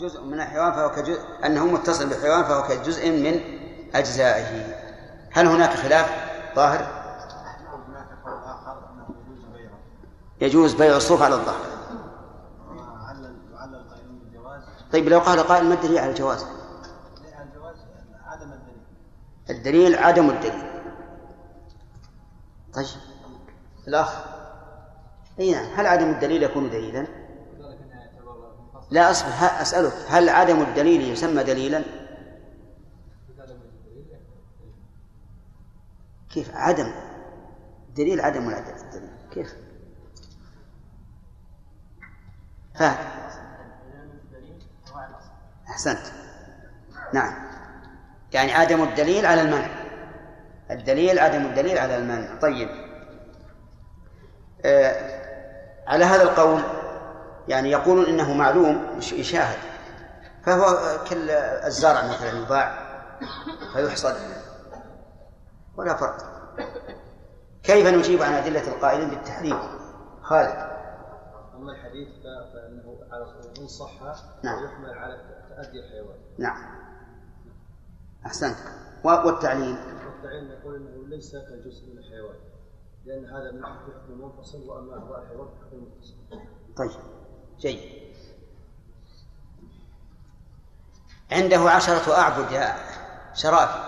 جزء من الحيوان فهو كجزء أنه متصل بالحيوان فهو كجزء من أجزائه هل هناك خلاف ظاهر؟ يجوز بيع الصوف على الظهر طيب لو قال قائل ما الدليل على الجواز؟ الدليل عدم الدليل طيب الأخ أي نعم هل عدم الدليل يكون دليلا؟ لا أصبر أسألك هل عدم الدليل يسمى دليلا؟ كيف عدم؟ دليل عدم الدليل. كيف؟ فهد أحسنت. نعم. يعني عدم الدليل على المنع. الدليل عدم الدليل على المنع. طيب. آه على هذا القول يعني يقولون إنه معلوم يشاهد. فهو كالزرع مثلا يباع فيحصد ولا فرق. كيف نجيب عن أدلة القائلين بالتحريم؟ خالد. أما الحديث فإنه على إن صح نعم. يحمل على تأدي الحيوان. نعم. أحسنت. والتعليل والتعليل يقول أنه ليس كجزء من الحيوان لأن هذا من حكم المنفصل وأما أعضاء الحيوان فحكم المتصل طيب. جيد. عنده عشرة أعبد يا شرافي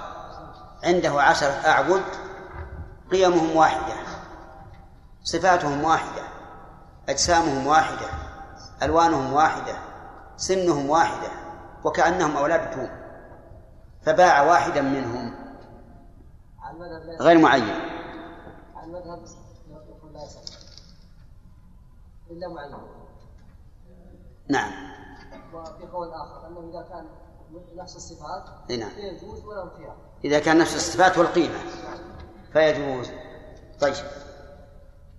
عنده عشرة أعبد قيمهم واحدة صفاتهم واحدة أجسامهم واحدة ألوانهم واحدة سنهم واحدة وكأنهم أولاد توم. فباع واحدا منهم. غير معين. المذهب لا يصح. إلا معين. نعم. وفي قول آخر أنه إذا كان نفس الصفات نعم. فيجوز ولا خيار إذا كان نفس الصفات والقيمة فيجوز. طيب.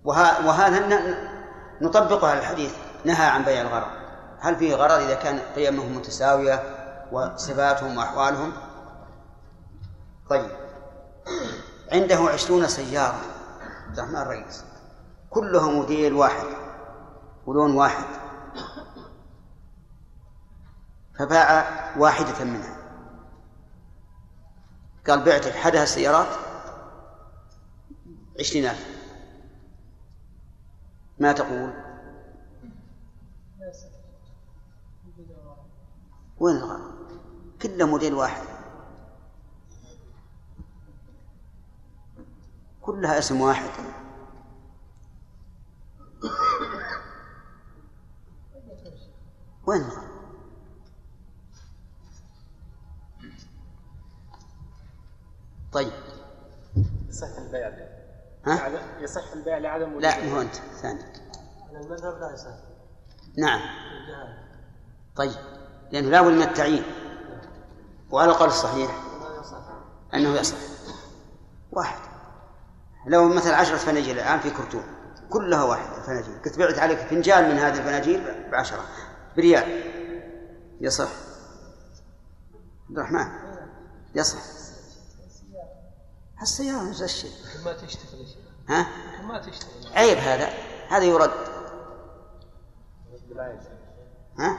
وه... وهذا نطبقه على الحديث نهى عن بيع الغرض. هل فيه غرض إذا كان قيمهم متساوية وصفاتهم وأحوالهم؟ طيب. عنده عشرون سيارة عبد الرحمن الرئيس كلها موديل واحد ولون واحد. فباع واحدة منها. قال بعتك حدها السيارات عشرين ألف. ما تقول؟ وين الغرض؟ كله موديل واحد. كلها اسم واحد. لعدم وجود لا مو أنت ثاني على المذهب لا يصح نعم. طيب لأنه لا بد من التعيين. وعلى القول الصحيح أنه يصح. واحد. لو مثلا عشرة فناجيل الآن في كرتون كلها واحدة فناجيل. قلت بعت عليك فنجان من هذه الفناجيل بعشرة. بريال. يصح. عبد الرحمن. يصح. السيارة نفس الشيء. ما تشتغل ها؟ ما تشتغل عيب هذا. هذا يرد. ها؟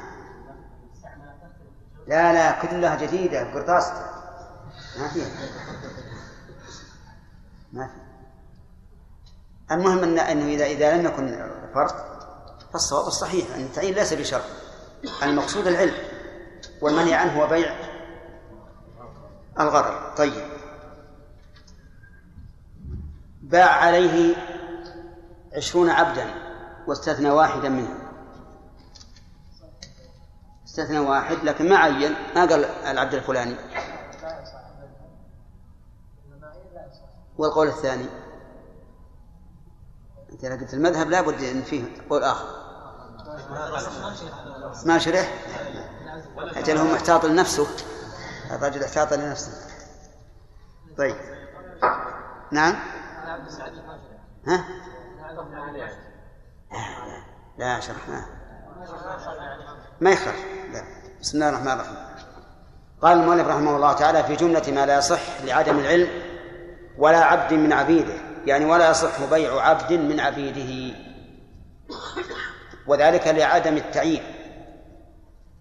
لا لا كلها جديدة قرطاسة ما فيها. ما في المهم أن أنه إذا إذا لم يكن فرق فالصواب الصحيح. أن التعيين ليس بشرط. المقصود العلم والمنهي عنه هو بيع الغرر. طيب. باع عليه عشرون عبدا واستثنى واحدا منهم. استثنى واحد لكن ما عين ما قال العبد الفلاني. والقول الثاني. أنت إذا قلت المذهب لابد إن فيه قول آخر. ما شرح؟ أجل هو محتاط لنفسه. الرجل احتاط لنفسه. طيب. نعم؟ ها؟ لا شرحناه ما يخرج. لا. بسم الله الرحمن الرحيم. قال المؤلف رحمه الله تعالى في جملة ما لا يصح لعدم العلم ولا عبد من عبيده يعني ولا يصح بيع عبد من عبيده. وذلك لعدم التعيين.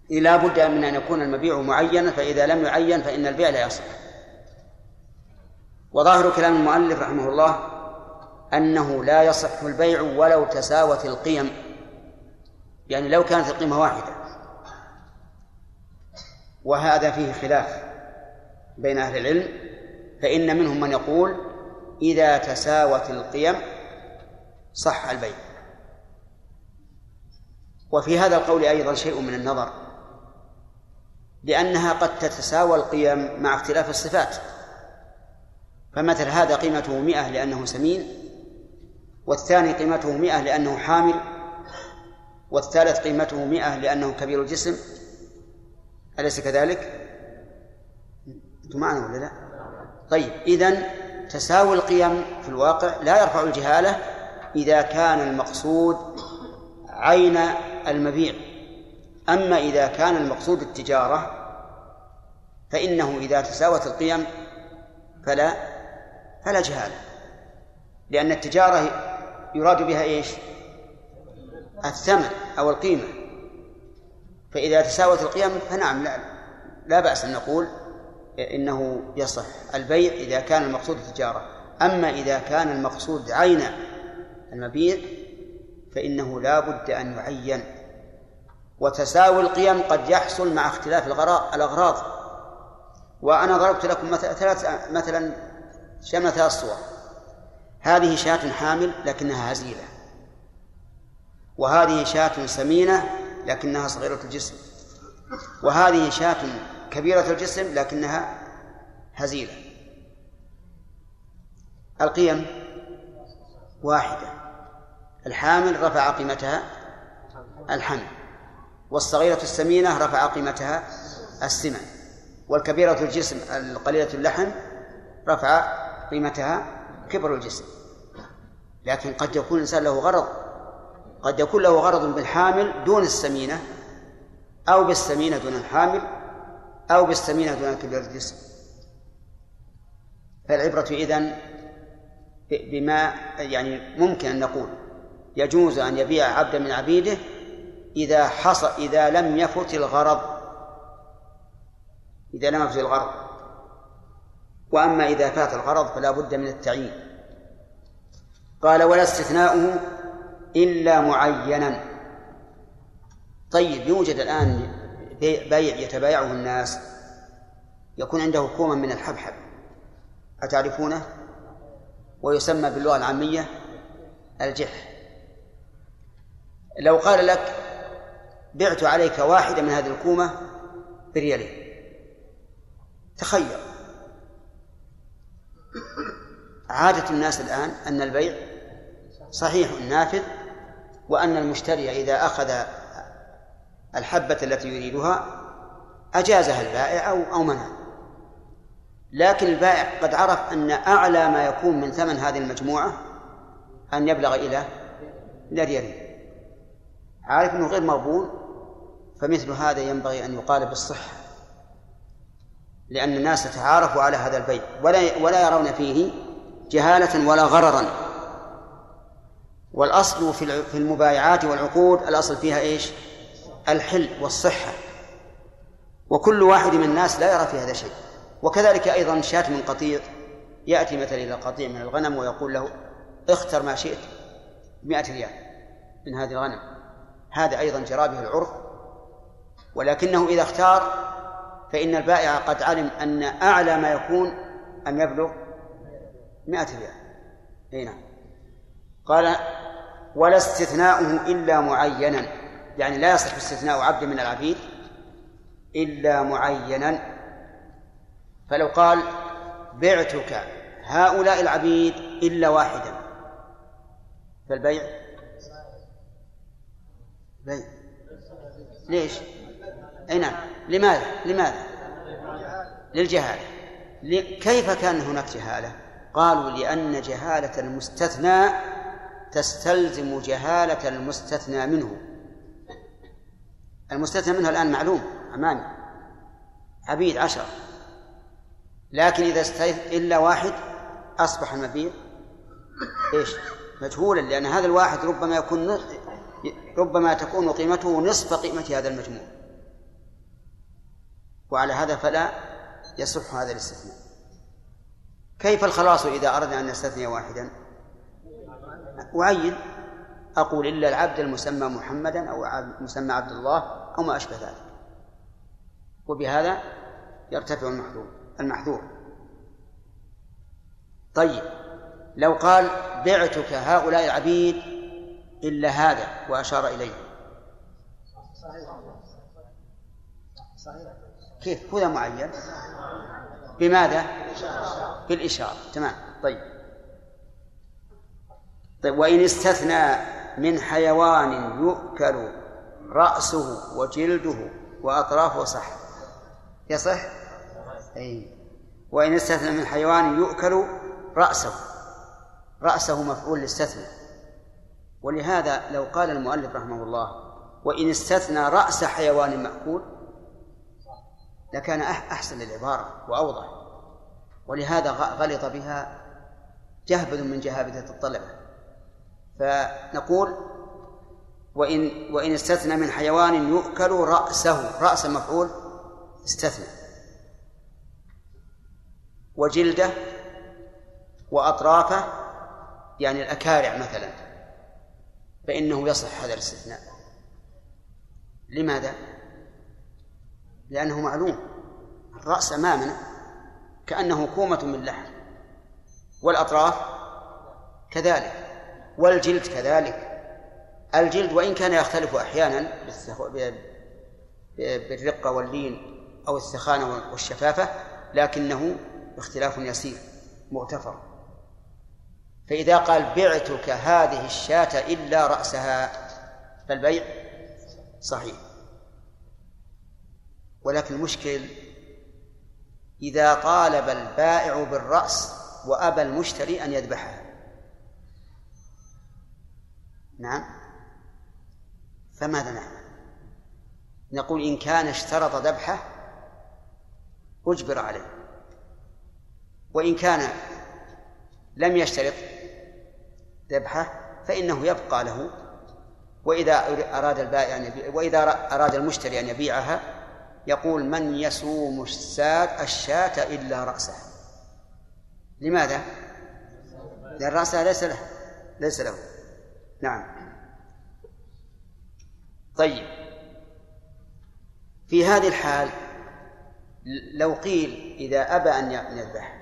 لا بد من أن يكون المبيع معينا فإذا لم يعين فإن البيع لا يصح. وظاهر كلام المؤلف رحمه الله أنه لا يصح البيع ولو تساوت القيم. يعني لو كانت القيمة واحدة. وهذا فيه خلاف بين أهل العلم. فإن منهم من يقول إذا تساوت القيم صح البيع. وفي هذا القول أيضا شيء من النظر. لأنها قد تتساوى القيم مع اختلاف الصفات. فمثل هذا قيمته مئة لأنه سمين. والثاني قيمته مئة لأنه حامل والثالث قيمته مئة لأنه كبير الجسم أليس كذلك؟ أنتم معنا ولا لا؟ طيب إذن تساوي القيم في الواقع لا يرفع الجهالة إذا كان المقصود عين المبيع أما إذا كان المقصود التجارة فإنه إذا تساوت القيم فلا فلا جهالة لأن التجارة يراد بها إيش؟ الثمن أو القيمة. فإذا تساوت القيم فنعم لا, لا بأس أن نقول إنه يصح البيع إذا كان المقصود التجارة. أما إذا كان المقصود عين المبيع فإنه لا بد أن يعين. وتساوي القيم قد يحصل مع اختلاف الأغراض. وأنا ضربت لكم مثلا مثلا ثلاث صور هذه شاة حامل لكنها هزيلة. وهذه شاة سمينة لكنها صغيرة الجسم. وهذه شاة كبيرة الجسم لكنها هزيلة. القيم واحدة. الحامل رفع قيمتها الحمل. والصغيرة السمينة رفع قيمتها السمن. والكبيرة الجسم القليلة اللحم رفع قيمتها كبر الجسم. لكن قد يكون الإنسان له غرض قد يكون له غرض بالحامل دون السمينة أو بالسمينة دون الحامل أو بالسمينة دون كبير الجسم. فالعبرة إذن بما يعني ممكن أن نقول. يجوز أن يبيع عبدا من عبيده إذا حصل إذا لم يفت الغرض. إذا لم يفت الغرض. وأما إذا فات الغرض فلا بد من التعيين. قال ولا استثناؤه إلا معينا. طيب يوجد الآن بيع يتبايعه الناس يكون عنده كوما من الحبحب أتعرفونه؟ ويسمى باللغة العامية الجح. لو قال لك بعت عليك واحدة من هذه الكومة بريالين تخير عادة الناس الآن أن البيع صحيح نافذ وأن المشتري إذا أخذ الحبة التي يريدها أجازها البائع أو أو منع لكن البائع قد عرف أن أعلى ما يكون من ثمن هذه المجموعة أن يبلغ إلى ريالين عارف أنه غير مقبول فمثل هذا ينبغي أن يقال بالصحة لأن الناس تعارفوا على هذا البيع ولا ولا يرون فيه جهالة ولا غررا. والأصل في المبايعات والعقود الأصل فيها إيش؟ الحل والصحة. وكل واحد من الناس لا يرى في هذا شيء. وكذلك أيضا شاة من قطيع يأتي مثلا إلى قطيع من الغنم ويقول له اختر ما شئت مئة ريال من هذه الغنم. هذا أيضا جرى به العرف. ولكنه إذا اختار فإن البائع قد علم أن أعلى ما يكون أن يبلغ مئة ريال. أي نعم. قال ولا استثناؤه إلا معينا يعني لا يصح استثناء عبد من العبيد إلا معينا فلو قال بعتك هؤلاء العبيد إلا واحدا فالبيع بيع ليش؟ أي نعم لماذا؟ لماذا؟ للجهالة كيف كان هناك جهالة؟ قالوا لأن جهالة المستثنى تستلزم جهالة المستثنى منه. المستثنى منها الآن معلوم أمامي عبيد عشر لكن إذا استيث إلا واحد أصبح المبيع. إيش؟ مجهولا لأن هذا الواحد ربما يكون ربما تكون قيمته نصف قيمة هذا المجموع. وعلى هذا فلا يصح هذا الاستثناء. كيف الخلاص إذا أردنا أن نستثني واحدا؟ أعين أقول إلا العبد المسمى محمدا أو مسمى عبد الله أو ما أشبه ذلك. وبهذا يرتفع المحذور المحذور طيب لو قال بعتك هؤلاء العبيد إلا هذا وأشار إليه. كيف؟ هدى معين. بماذا؟ بالإشارة. تمام. طيب. طيب وإن استثنى من حيوان يؤكل رأسه وجلده وأطرافه صح. يصح؟ أي. وإن استثنى من حيوان يؤكل رأسه. رأسه مفعول لاستثنى ولهذا لو قال المؤلف رحمه الله وإن استثنى رأس حيوان مأكول لكان أحسن للعبارة وأوضح. ولهذا غلط بها جهبذ من جهابذة الطلبة. فنقول وإن وإن استثنى من حيوان يؤكل رأسه رأس مفعول استثنى. وجلده وأطرافه يعني الأكارع مثلا فإنه يصح هذا الاستثناء. لماذا؟ لأنه معلوم. الرأس أمامنا كأنه كومة من لحم والأطراف كذلك. والجلد كذلك. الجلد وإن كان يختلف أحيانا بالرقة واللين أو السخانة والشفافة لكنه اختلاف يسير مغتفر. فإذا قال بعتك هذه الشاة إلا رأسها فالبيع صحيح. ولكن المشكل إذا طالب البائع بالرأس وأبى المشتري أن يذبحها نعم. فماذا نعمل؟ نقول إن كان اشترط ذبحه أجبر عليه. وإن كان لم يشترط ذبحه فإنه يبقى له. وإذا أراد البائع أن يبيع وإذا أراد المشتري أن يبيعها يقول من يسوم الشاة إلا رأسه. لماذا؟ لأن رأسها ليس له ليس له. نعم. طيب. في هذه الحال لو قيل إذا أبى أن يذبح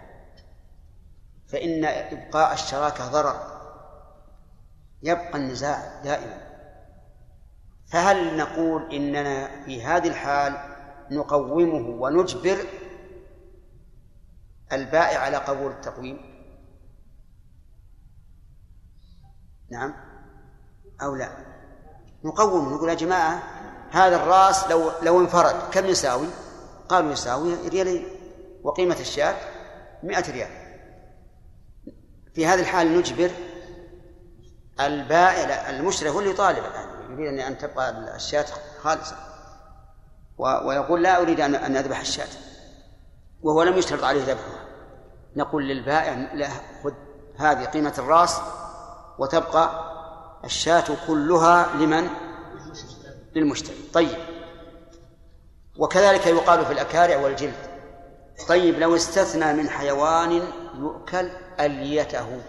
فإن إبقاء الشراكة ضرر. يبقى النزاع دائما. فهل نقول إننا في هذه الحال نقومه ونجبر البائع على قبول التقويم؟ نعم. أو لا؟ نقوم نقول يا جماعة هذا الرأس لو لو انفرد كم يساوي؟ قالوا يساوي ريالين وقيمة الشاة مئة ريال. في هذه الحال نجبر البائع المشتري هو اللي يطالب الآن يريد أن تبقى الشاة خالصة. ويقول لا أريد أن أذبح الشاة. وهو لم يشترط عليه ذبحها. نقول للبائع لا خذ هذه قيمة الرأس وتبقى الشاة كلها لمن؟ للمشتري طيب. وكذلك يقال في الأكارع والجلد. طيب لو استثنى من حيوان يؤكل أليته.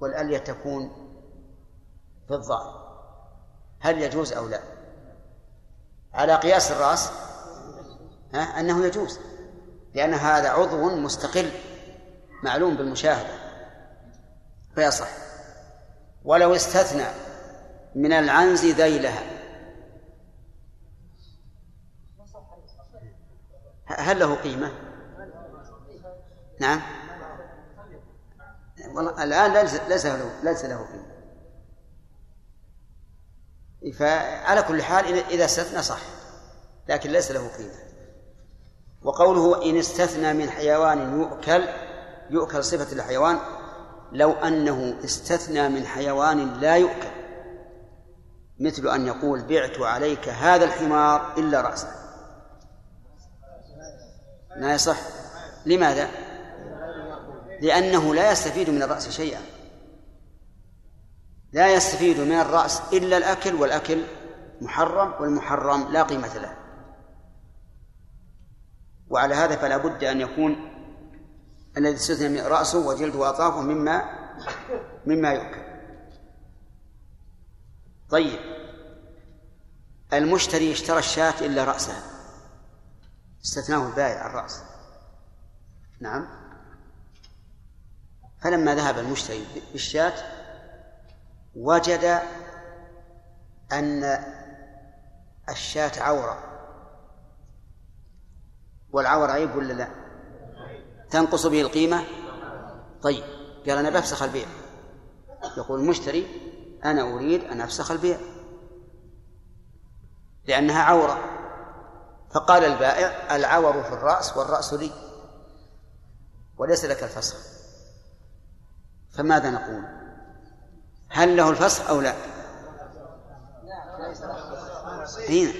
والألية تكون في الظاهر. هل يجوز أو لا؟ على قياس الرأس؟ ها؟ أنه يجوز. لأن هذا عضو مستقل معلوم بالمشاهدة. فيصح ولو استثنى من العنز ذيلها. هل له قيمة؟ نعم. والله الآن ليس له ليس له قيمة. فعلى كل حال إذا استثنى صح لكن ليس له قيمة. وقوله إن استثنى من حيوان يؤكل يؤكل صفة الحيوان لو أنه استثنى من حيوان لا يؤكل مثل أن يقول بعت عليك هذا الحمار إلا رأسه ما يصح؟ لماذا؟ لأنه لا يستفيد من الرأس شيئا. لا يستفيد من الرأس إلا الأكل والأكل محرم والمحرم لا قيمة له. وعلى هذا فلا بد أن يكون الذي استثنى رأسه وجلده وأطرافه مما مما يؤكل. طيب. المشتري اشترى الشاة إلا رأسها استثناه البائع الرأس. نعم. فلما ذهب المشتري بالشاة وجد أن الشاة عورة. والعور عيب ولا لا؟ تنقص به القيمة؟ طيب قال أنا بفسخ البيع. يقول المشتري أنا أريد أن أفسخ البيع. لأنها عورة. فقال البائع العور في الرأس والرأس لي. وليس لك الفسخ. فماذا نقول؟ هل له الفسخ أو لا؟ هنا.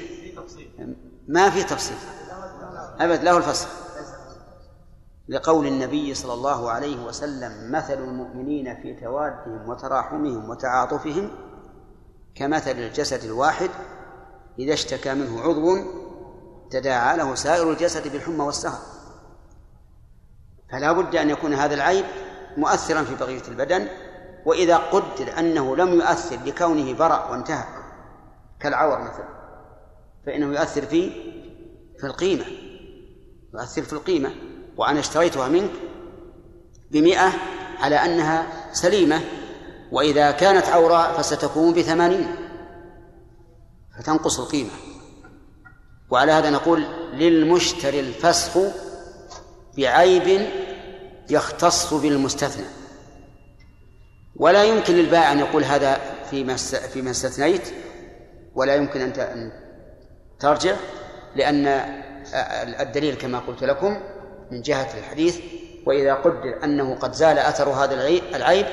ما في تفصيل. أبد له الفسخ. لقول النبي صلى الله عليه وسلم مثل المؤمنين في توادهم وتراحمهم وتعاطفهم كمثل الجسد الواحد إذا اشتكى منه عضو تداعى له سائر الجسد بالحمى والسهر. فلا بد أن يكون هذا العيب مؤثرا في بقية البدن وإذا قدر أنه لم يؤثر لكونه برأ وانتهى كالعور مثلا فإنه يؤثر في في القيمة يؤثر في القيمة. وأنا اشتريتها منك بمئة على أنها سليمة وإذا كانت عوراء فستكون بثمانين فتنقص القيمة. وعلى هذا نقول للمشتري الفسخ بعيب يختص بالمستثنى. ولا يمكن للبائع أن يقول هذا فيما فيما استثنيت ولا يمكن أن ترجع لأن الدليل كما قلت لكم من جهة الحديث وإذا قدر أنه قد زال أثر هذا العيب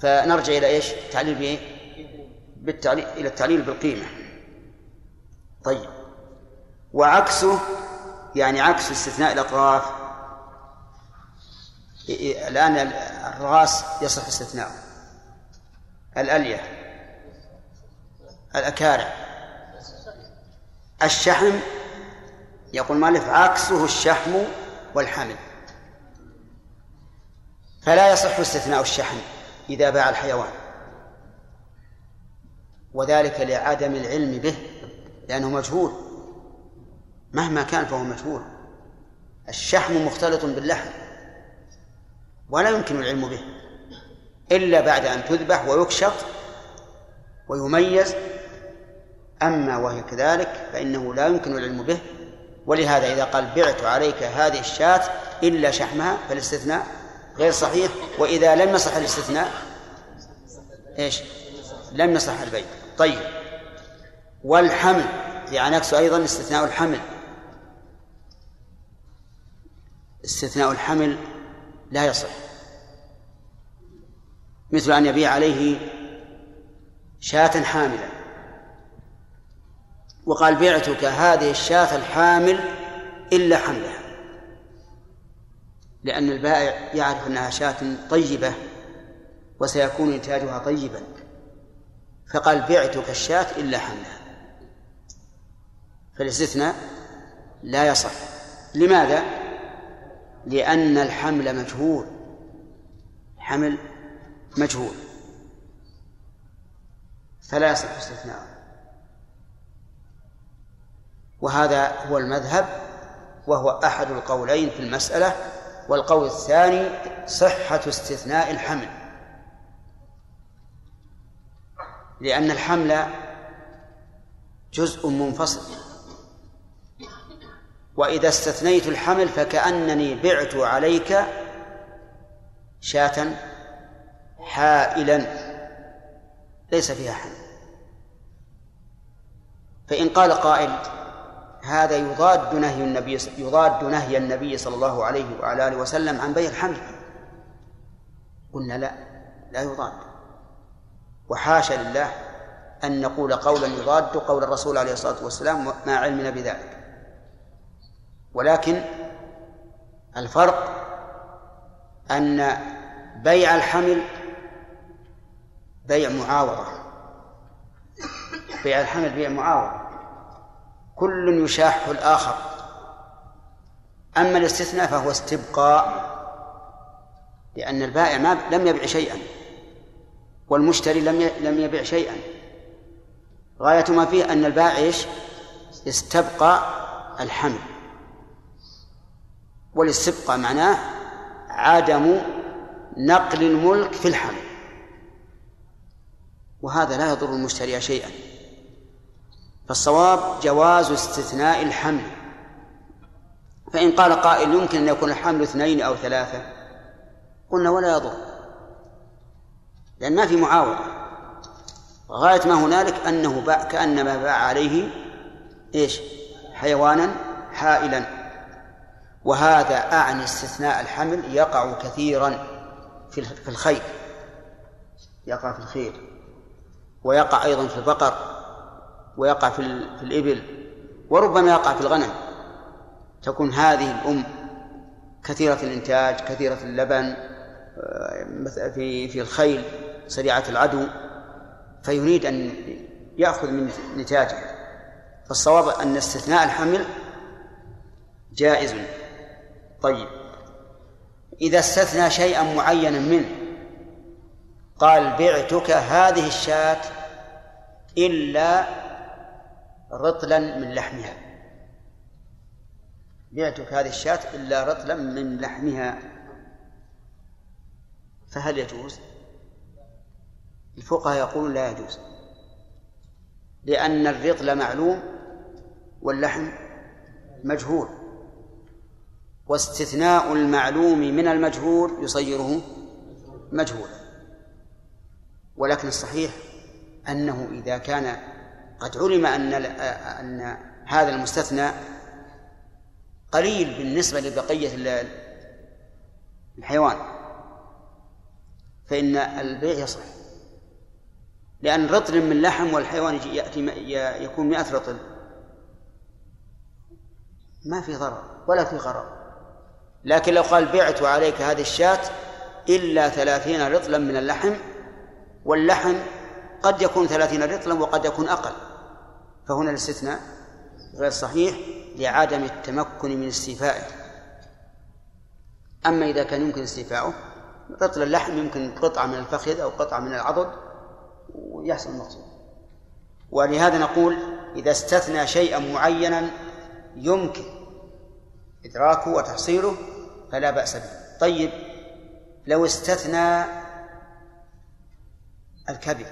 فنرجع إلى إيش؟ التعليل بإيه؟ بالتعليل إلى التعليل بالقيمة. طيب. وعكسه يعني عكس استثناء الأطراف الآن الرأس يصح استثناءه الألية. الأكارع. الشحم يقول مالف عكسه الشحم والحمل فلا يصح استثناء الشحم إذا باع الحيوان. وذلك لعدم العلم به لأنه مجهول. مهما كان فهو مجهول. الشحم مختلط باللحم ولا يمكن العلم به إلا بعد أن تذبح ويكشط ويميز. أما وهي كذلك فإنه لا يمكن العلم به ولهذا إذا قال بعت عليك هذه الشاة إلا شحمها فالاستثناء غير صحيح. وإذا لم يصح الاستثناء إيش؟ لم يصح البيع. طيب. والحمل يعني عكسه أيضا استثناء الحمل. استثناء الحمل لا يصح. مثل أن يبيع عليه شاة حاملة وقال بعتك هذه الشاة الحامل إلا حملها. لأن البائع يعرف أنها شاة طيبة وسيكون إنتاجها طيبا. فقال بعتك الشاة إلا حملها. فالاستثناء لا يصح. لماذا؟ لأن الحمل مجهول. حمل مجهول. فلا يصح استثناءه وهذا هو المذهب وهو أحد القولين في المسألة والقول الثاني صحة استثناء الحمل. لأن الحمل جزء منفصل. وإذا استثنيت الحمل فكأنني بعت عليك شاة حائلا ليس فيها حمل. فإن قال قائل هذا يضاد نهي النبي يضاد نهي النبي صلى الله عليه وعلى آله وسلم عن بيع الحمل. قلنا لا لا يضاد. وحاشا لله أن نقول قولا يضاد قول الرسول عليه الصلاة والسلام مع علمنا بذلك ولكن الفرق أن بيع الحمل بيع معاوضة. بيع الحمل بيع معاوضة. كل يشاح الآخر. أما الاستثناء فهو استبقاء لأن البائع ما لم يبع شيئا والمشتري لم لم يبع شيئا. غاية ما فيه أن البائع إيش؟ استبقى الحمل. والاستبقاء معناه عدم نقل الملك في الحمل. وهذا لا يضر المشتري شيئا. فالصواب جواز استثناء الحمل. فإن قال قائل يمكن أن يكون الحمل اثنين أو ثلاثة قلنا ولا يضر لأن ما في معاوضة. غاية ما هنالك أنه باع كأنما باع عليه إيش؟ حيوانا حائلا. وهذا أعني استثناء الحمل يقع كثيرا في الخيل يقع في الخيل ويقع أيضا في البقر. ويقع في, الإبل وربما يقع في الغنم. تكون هذه الأم كثيرة الإنتاج كثيرة اللبن آه، في في الخيل سريعة العدو. فيريد أن يأخذ من نتاجه فالصواب أن استثناء الحمل جائز. طيب. إذا استثنى شيئا معينا منه قال بعتك هذه الشاة إلا رطلا من لحمها. بعتك هذه الشاة إلا رطلا من لحمها. فهل يجوز؟ الفقهاء يقولون لا يجوز. لأن الرطل معلوم واللحم مجهول. واستثناء المعلوم من المجهول يصيره مجهولا ولكن الصحيح أنه إذا كان قد علم أن أن هذا المستثنى قليل بالنسبة لبقية الحيوان. فإن البيع يصح. لأن رطل من لحم والحيوان يأتي يكون مئة رطل. ما في ضرر ولا في غرر. لكن لو قال بعت عليك هذه الشاة إلا ثلاثين رطلا من اللحم واللحم قد يكون ثلاثين رطلا وقد يكون أقل. فهنا الاستثناء غير صحيح لعدم التمكن من استيفائه. أما إذا كان يمكن استيفاؤه رطل اللحم يمكن قطعة من الفخذ أو قطعة من العضد ويحصل المقصود ولهذا نقول إذا استثنى شيئا معينا يمكن إدراكه وتحصيله فلا بأس به. طيب لو استثنى الكبد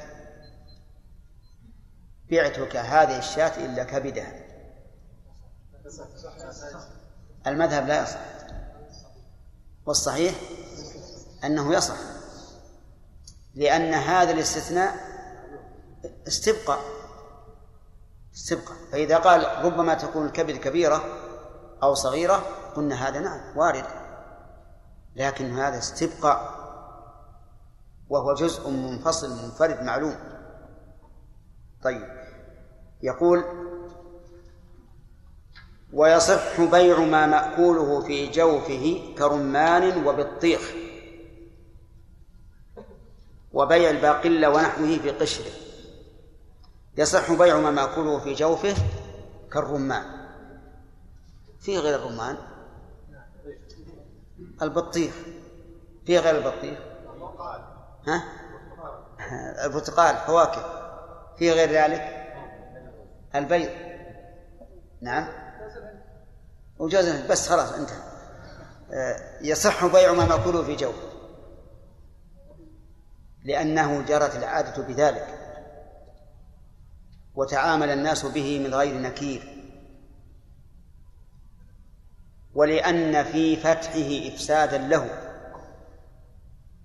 بعتك هذه الشاة إلا كبدها المذهب لا يصح. والصحيح أنه يصح. لأن هذا الاستثناء استبقى استبقى فإذا قال ربما تكون الكبد كبيرة أو صغيرة قلنا هذا نعم وارد. لكن هذا استبقاء وهو جزء منفصل منفرد معلوم. طيب. يقول ويصح بيع ما مأكوله في جوفه كرمان وبطيخ وبيع الباقلة ونحوه في قشره. يصح بيع ما مأكوله في جوفه كالرمان. في غير الرمان؟ البطيخ. في غير البطيخ؟ ها؟ البرتقال فواكه. في غير ذلك؟ البيض نعم. وجوز بس خلاص انتهى. آه، يصح بيع ما مأكوله في جو لأنه جرت العادة بذلك. وتعامل الناس به من غير نكير. ولأن في فتحه إفسادا له.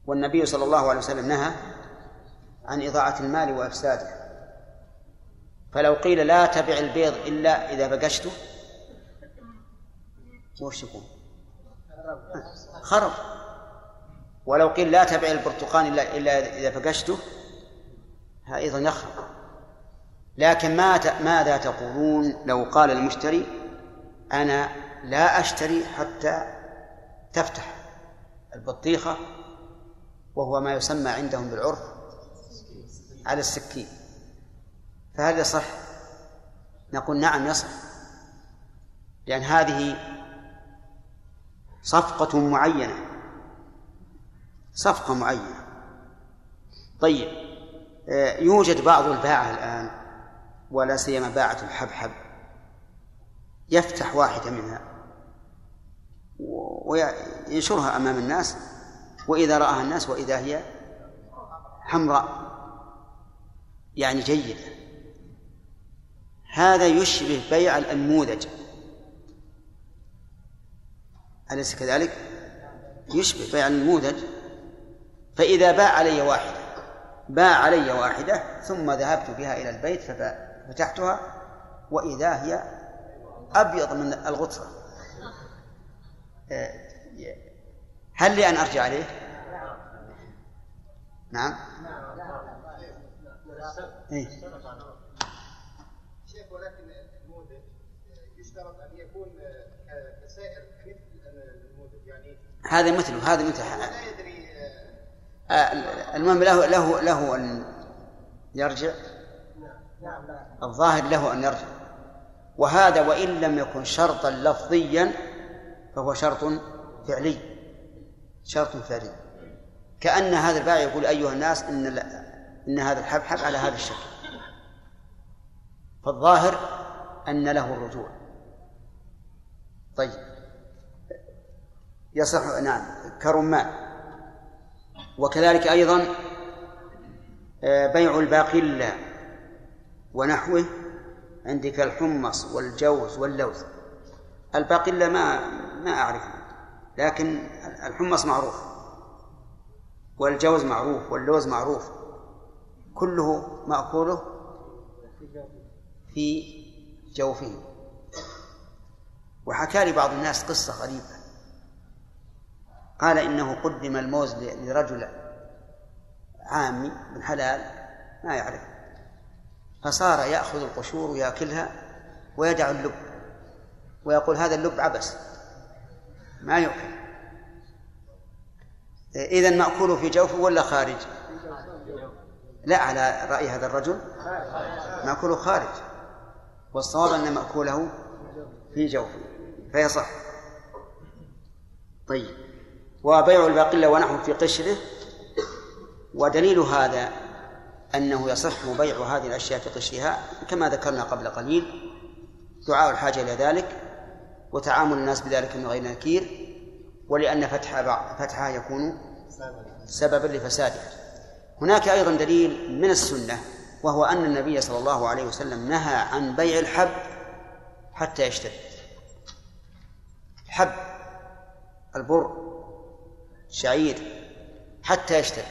والنبي صلى الله عليه وسلم نهى عن إضاعة المال وإفساده. فلو قيل لا تبع البيض إلا إذا بقشته وش يكون؟ خرب. ولو قيل لا تبع البرتقال إلا إلا إذا فقشته أيضا يخرب. لكن ما ماذا تقولون لو قال المشتري أنا لا أشتري حتى تفتح البطيخة وهو ما يسمى عندهم بالعرف على السكين. فهل يصح؟ نقول نعم يصح. لأن هذه صفقة معينة. صفقة معينة. طيب آه، يوجد بعض الباعة الآن ولا سيما باعة الحبحب. يفتح واحدة منها وينشرها أمام الناس وإذا رآها الناس وإذا هي حمراء. يعني جيدة. هذا يشبه بيع الأنموذج أليس كذلك؟ يشبه بيع النموذج فإذا باع علي واحدة باع علي واحدة ثم ذهبت بها إلى البيت ففتحتها وإذا هي أبيض من الغطرة آه، هل لي أن أرجع عليه؟ نعم إيه؟ شيخ ولكن النموذج يشترط ان يكون كسائر كمثل النموذج يعني هذا مثله هذا مثل. لا يدري آه، المهم له له له أن يرجع. الظاهر له أن يرجع. وهذا وإن لم يكن شرطا لفظيا فهو شرط فعلي. شرط فعلي. كأن هذا البائع يقول أيها الناس إن إن هذا الحبحب على هذا الشكل. فالظاهر أن له الرجوع. طيب. يصح نعم كرمان وكذلك أيضا آه، بيع الباقلة ونحوه عندك الحمص والجوز واللوز. الباقلة ما ما أعرف لكن الحمص معروف والجوز معروف واللوز معروف. كله مأكوله في جوفه. وحكى لي بعض الناس قصة غريبة. قال إنه قدم الموز لرجل عامي من حلال ما يعرف. فصار يأخذ القشور ويأكلها ويدع اللب ويقول هذا اللب عبس ما يؤكل. إذا مأكوله في جوفه ولا خارج؟ لا على رأي هذا الرجل مأكوله خارج والصواب أن مأكوله في جوفه فيصح. طيب. وبيع الباقلة ونحو في قشره. ودليل هذا أنه يصح بيع هذه الأشياء في قشرها كما ذكرنا قبل قليل. دعاء الحاجة إلى ذلك وتعامل الناس بذلك من غير نكير ولأن فتحها فتحها يكون سببا لفسادها هناك أيضا دليل من السنة وهو أن النبي صلى الله عليه وسلم نهى عن بيع الحب حتى يشتد حب البر شعير حتى يشتد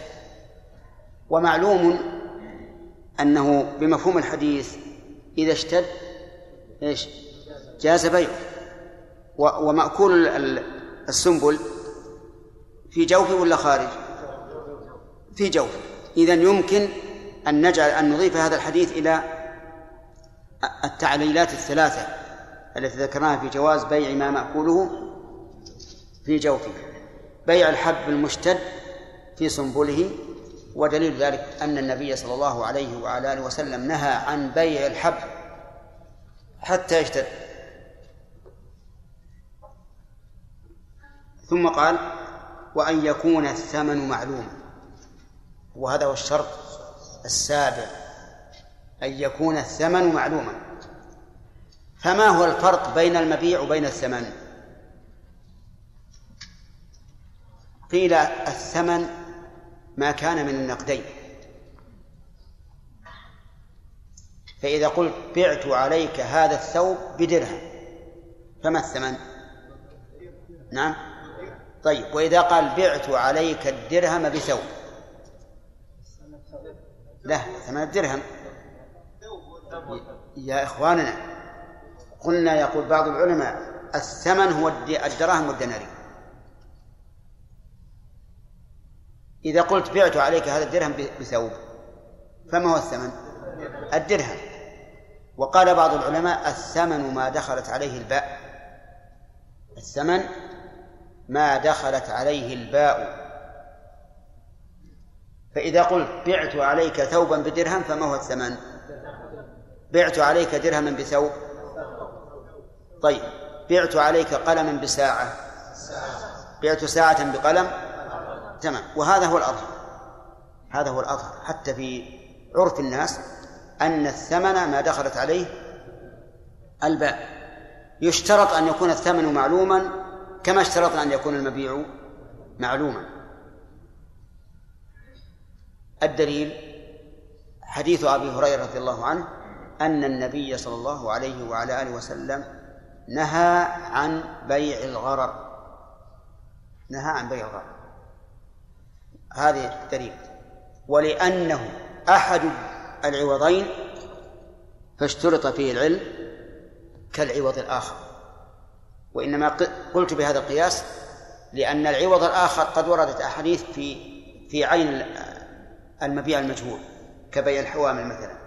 ومعلوم أنه بمفهوم الحديث إذا اشتد إيش؟ جاز بيعه ومأكول السنبل في جوفه ولا خارج؟ في جوفه إذا يمكن أن نجعل أن نضيف هذا الحديث إلى التعليلات الثلاثة التي ذكرناها في جواز بيع ما مأكوله في جوفه بيع الحب المشتد في سنبله ودليل ذلك أن النبي صلى الله عليه وعلى آله وسلم نهى عن بيع الحب حتى يشتد. ثم قال وأن يكون الثمن معلوما. وهذا هو الشرط السابع أن يكون الثمن معلوما. فما هو الفرق بين المبيع وبين الثمن؟ قيل الثمن ما كان من النقدين. فإذا قلت بعت عليك هذا الثوب بدرهم فما الثمن؟ نعم. طيب وإذا قال بعت عليك الدرهم بثوب. لا ثمن الدرهم. يا إخواننا قلنا يقول بعض العلماء الثمن هو الدراهم والدنانير. إذا قلت بعت عليك هذا الدرهم بثوب فما هو الثمن؟ الدرهم. وقال بعض العلماء الثمن ما دخلت عليه الباء. الثمن ما دخلت عليه الباء. فإذا قلت بعت عليك ثوبا بدرهم فما هو الثمن؟ بعت عليك درهما بثوب. طيب بعت عليك قلما بساعة. بعت ساعة بقلم. تمام. وهذا هو الأظهر. هذا هو الأظهر. حتى في عرف الناس أن الثمن ما دخلت عليه الباء يشترط أن يكون الثمن معلوما كما اشترطنا أن يكون المبيع معلوما. الدليل حديث أبي هريرة رضي الله عنه أن النبي صلى الله عليه وعلى آله وسلم نهى عن بيع الغرر. نهى عن بيع الغرر. هذه الدليل. ولأنه أحد العوضين فاشترط فيه العلم كالعوض الآخر. وإنما قلت بهذا القياس لأن العوض الآخر قد وردت أحاديث في في عين المبيع المجهول كبيع الحوامل مثلا.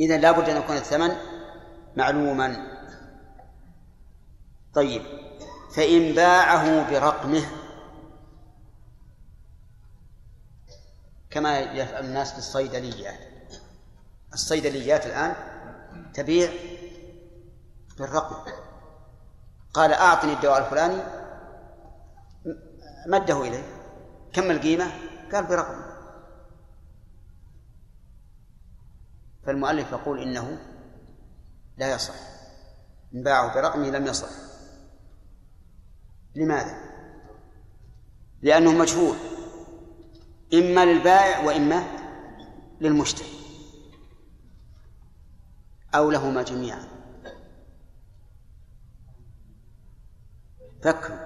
إذا لابد أن يكون الثمن معلوما. طيب فإن باعه برقمه كما يفعل الناس في الصيدليات الصيدليات الآن تبيع بالرقم. قال أعطني الدواء الفلاني مده إليه. كم القيمة؟ قال برقم. فالمؤلف يقول إنه لا يصح. إن باعه برقمه لم يصح. لماذا؟ لأنه مجهول. إما للبائع وإما للمشتري. أو لهما جميعا. فكر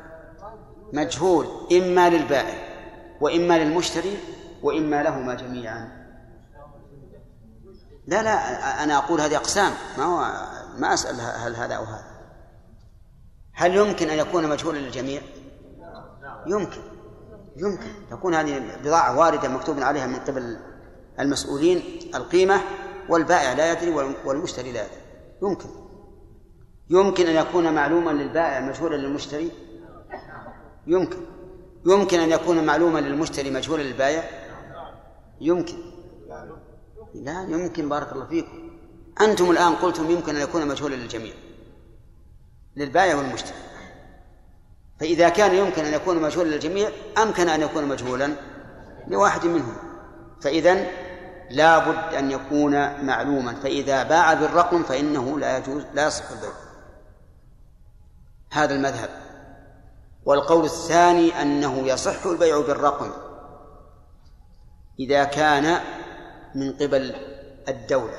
مجهول. إما للبائع وإما للمشتري وإما لهما جميعا. لا لا أنا أقول هذه أقسام. ما هو ما أسأل هل هذا أو هذا. هل يمكن أن يكون مجهولا للجميع؟ يمكن. يمكن. تكون هذه بضاعة واردة مكتوب عليها من قبل المسؤولين القيمة والبائع لا يدري والمشتري لا يدري. يمكن. يمكن أن يكون معلوما للبائع مجهولا للمشتري؟ يمكن. يمكن أن يكون معلوما للمشتري مجهولا للبائع؟ يمكن. لا يمكن بارك الله فيكم. أنتم الآن قلتم يمكن أن يكون مجهولا للجميع للبائع والمشتري. فإذا كان يمكن أن يكون مجهولا للجميع أمكن أن يكون مجهولا لواحد منهم. فإذا لا بد أن يكون معلوما. فإذا باع بالرقم فإنه لا يجوز لا يصح البيع. هذا المذهب. والقول الثاني أنه يصح البيع بالرقم إذا كان من قبل الدولة.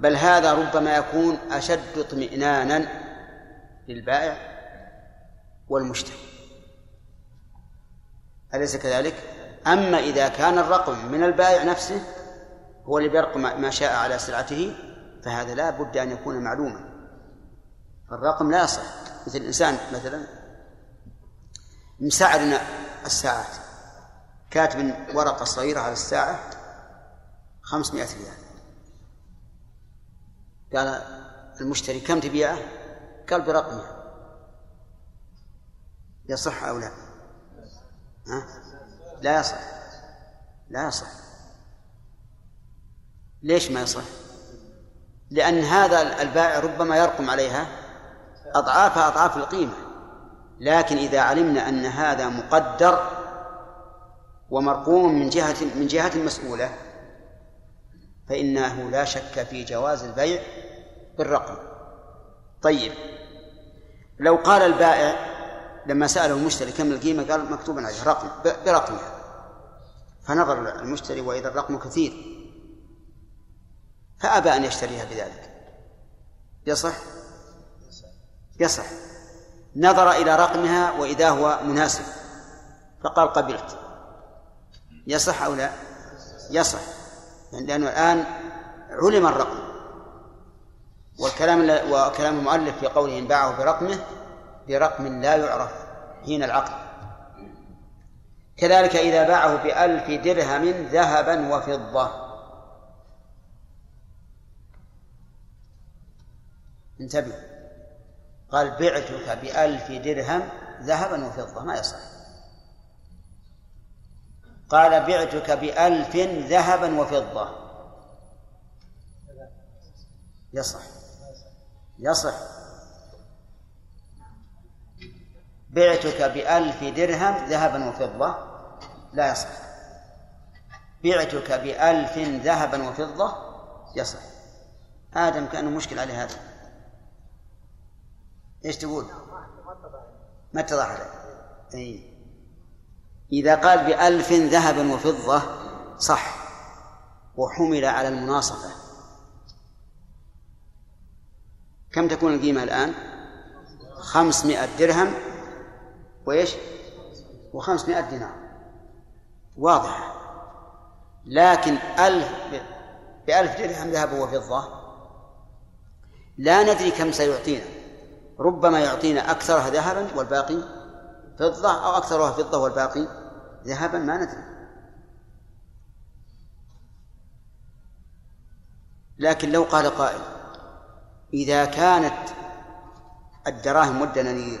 بل هذا ربما يكون أشد اطمئنانا للبائع والمشتري. أليس كذلك؟ أما إذا كان الرقم من البائع نفسه هو اللي بيرقم ما شاء على سلعته فهذا لا بد أن يكون معلوما. الرقم لا يصح. مثل الإنسان مثلا مسعر الساعات. كاتب ورقة صغيرة على الساعة خمسمائة ريال. قال المشتري كم تبيعه؟ قال برقمها يصح أو لا؟ ها؟ لا يصح لا يصح ليش ما يصح؟ لأن هذا البائع ربما يرقم عليها أضعاف أضعاف القيمة لكن إذا علمنا أن هذا مقدر ومرقوم من جهة من جهة مسؤولة فإنه لا شك في جواز البيع بالرقم طيب. لو قال البائع لما سأله المشتري كم القيمة قال مكتوب عليه رقم برقمها فنظر المشتري وإذا الرقم كثير فأبى أن يشتريها بذلك. يصح؟ يصح. نظر إلى رقمها وإذا هو مناسب فقال قبلت. يصح أو لا؟ يصح. لأنه الآن علم الرقم. والكلام وكلام المؤلف في قوله باعه برقمه برقم لا يعرف حين العقد. كذلك إذا باعه بألف درهم ذهبا وفضة. انتبه. قال بعتك بألف درهم ذهبا وفضة ما يصح. قال بعتك بألف ذهبا وفضة. يصح. يصح. بعتك بألف درهم ذهبا وفضة لا يصح. بعتك بألف ذهبا وفضة يصح. آدم كأنه مشكل عليه هذا. إيش تقول؟ ما اتضح لك أي إذا قال بألف ذهبا وفضة صح. وحمل على المناصفة. كم تكون القيمة الآن؟ خمسمائة درهم. وإيش؟ وخمسمائة دينار. واضحة لكن ألف بألف درهم ذهب وفضة لا ندري كم سيعطينا. ربما يعطينا أكثرها ذهبا والباقي فضة أو أكثرها فضة والباقي ذهبا ما ندري. لكن لو قال قائل إذا كانت الدراهم والدنانير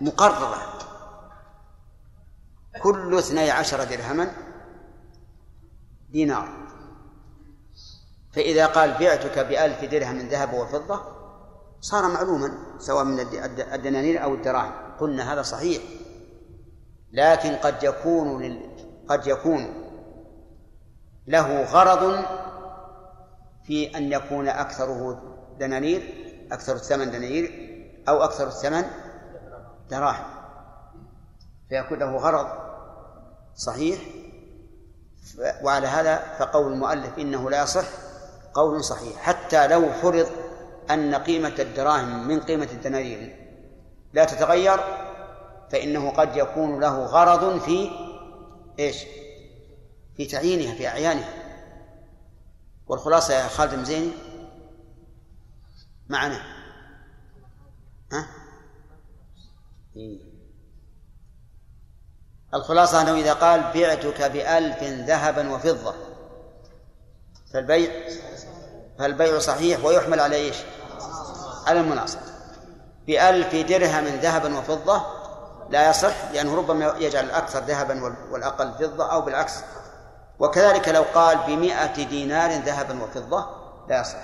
مقررة كل اثني عشر درهما دينار. فإذا قال بعتك بألف درهم من ذهب وفضة صار معلوما سواء من الدنانير أو الدراهم. قلنا هذا صحيح. لكن قد يكون لل... قد يكون له غرض في أن يكون أكثره دنانير أكثر الثمن دنانير أو أكثر الثمن دراهم. فيكون له غرض صحيح وعلى هذا فقول المؤلف إنه لا يصح قول صحيح حتى لو فرض أن قيمة الدراهم من قيمة الدنانير لا تتغير فإنه قد يكون له غرض في إيش؟ في تعيينها في أعيانها. والخلاصة يا خالد مزيني معنا ها؟ الخلاصة أنه إذا قال بعتك بألف ذهبا وفضة فالبيع فالبيع صحيح ويحمل على إيش؟ على المناصب. بألف درهم ذهبا وفضة لا يصح لأنه ربما يجعل الأكثر ذهبا والأقل فضة أو بالعكس. وكذلك لو قال بمئة دينار ذهبا وفضة لا يصح.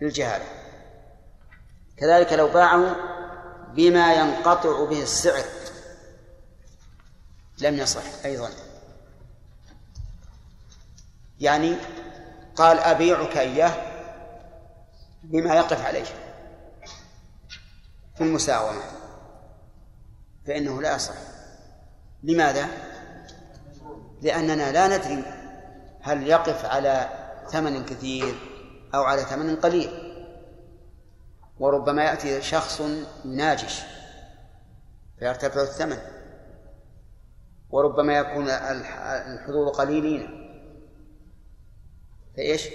للجهالة. كذلك لو باعه بما ينقطع به السعر لم يصح أيضا. يعني قال أبيعك إياه بما يقف عليه في المساومة فإنه لا يصح. لماذا؟ لأننا لا ندري هل يقف على ثمن كثير أو على ثمن قليل. وربما يأتي شخص ناجش فيرتفع الثمن وربما يكون الحظوظ قليلين. فإيش؟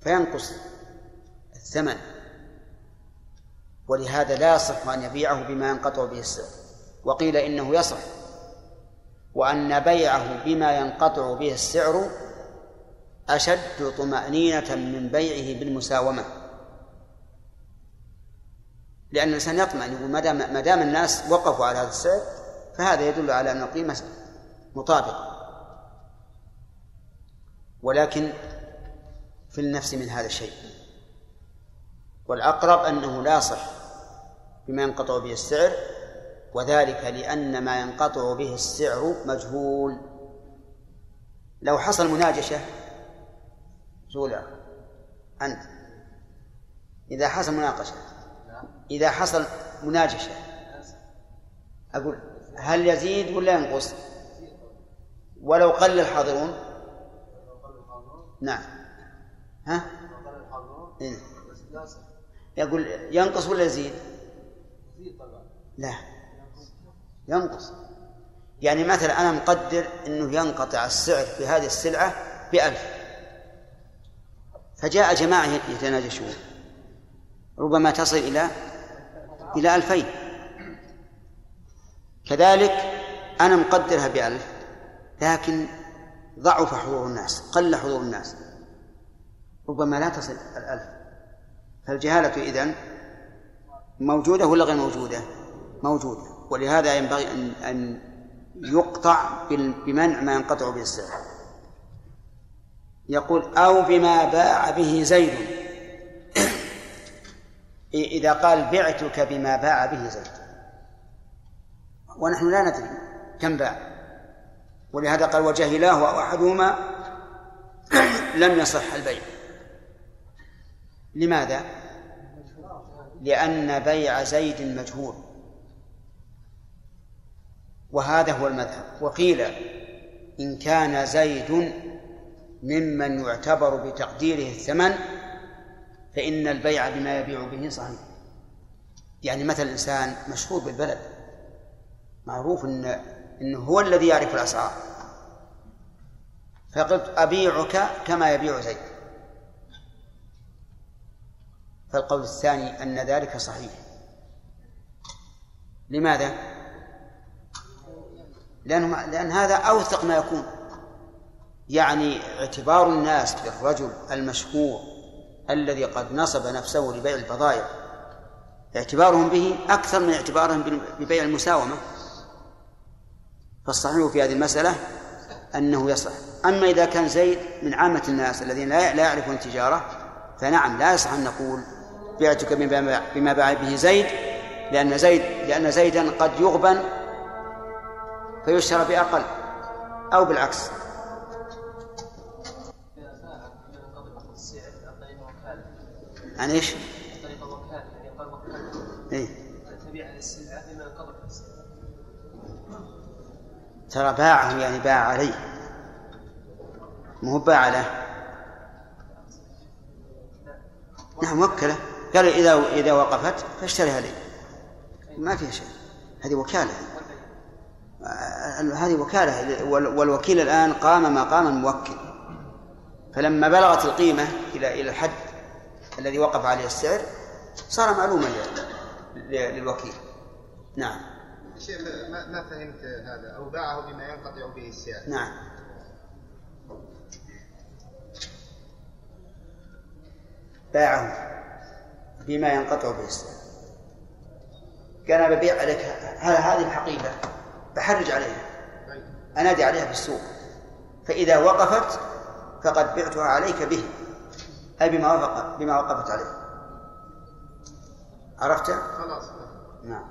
فينقص الثمن. ولهذا لا يصح أن يبيعه بما ينقطع به السعر. وقيل إنه يصح. وأن بيعه بما ينقطع به السعر أشد طمأنينة من بيعه بالمساومة. لأن الإنسان يطمئن يقول ما دام ما دام الناس وقفوا على هذا السعر فهذا يدل على أن القيمة مطابقة. ولكن في النفس من هذا الشيء. والأقرب أنه لا صح بما ينقطع به السعر وذلك لأن ما ينقطع به السعر مجهول. لو حصل مناجشة زولا أنت إذا حصل مناقشة إذا حصل مناجشة. أقول هل يزيد ولا ينقص؟ ولو قل الحاضرون. نعم. ها؟ إيه؟ يقول ينقص ولا يزيد؟ لا. ينقص. يعني مثلا أنا مقدر أنه ينقطع السعر في هذه السلعة بألف. فجاء جماعة يتناجشون. ربما تصل إلى إلى ألفين. كذلك أنا مقدرها بألف لكن ضعف حضور الناس قل حضور الناس. ربما لا تصل الألف. فالجهالة إذن موجودة ولا غير موجودة؟ موجودة. ولهذا ينبغي أن أن يقطع بمنع ما ينقطع به السعر. يقول أو بما باع به زيد. إذا قال بعتك بما باع به زيد ونحن لا ندري كم باع. ولهذا قال وجهلاه وأحدهما لم يصح البيع. لماذا؟ لأن بيع زيد مجهول. وهذا هو المذهب. وقيل إن كان زيد ممن يعتبر بتقديره الثمن فإن البيع بما يبيع به صحيح. يعني مثل الإنسان مشهور بالبلد. معروف إن إنه هو الذي يعرف الأسعار. فقلت أبيعك كما يبيع زيد. فالقول الثاني أن ذلك صحيح. لماذا؟ لأنه لأن هذا أوثق ما يكون. يعني اعتبار الناس بالرجل المشهور الذي قد نصب نفسه لبيع البضائع. اعتبارهم به أكثر من اعتبارهم ببيع المساومة. فالصحيح في هذه المسألة أنه يصح. أما إذا كان زيد من عامة الناس الذين لا يعرفون التجارة فنعم لا يصح أن نقول بعتك بما باع به زيد لأن زيد لأن زيدا قد يغبن فيشترى بأقل أو بالعكس. عن إيش؟ طريق الوكالة يعني قال وكالة إيه. تبيع السلعة بما ترى باعه يعني باع عليه. مو باع له. نعم وكلة. قال إذا إذا وقفت فاشتريها لي ما فيها شيء. هذه وكالة. هذه وكالة. والوكيل الآن قام مقام الموكل. فلما بلغت القيمة إلى إلى الحد الذي وقف عليه السعر صار معلوما للوكيل. نعم. شيخ ما فهمت هذا؟ أو باعه بما ينقطع به السعر. نعم. باعه بما ينقطع به السعر. قال أنا ببيع عليك هذه الحقيبة بحرج عليها. أنادي عليها في السوق فإذا وقفت فقد بعتها عليك به. أي بما وافق بما وقفت عليه. عرفت؟ خلاص. نعم.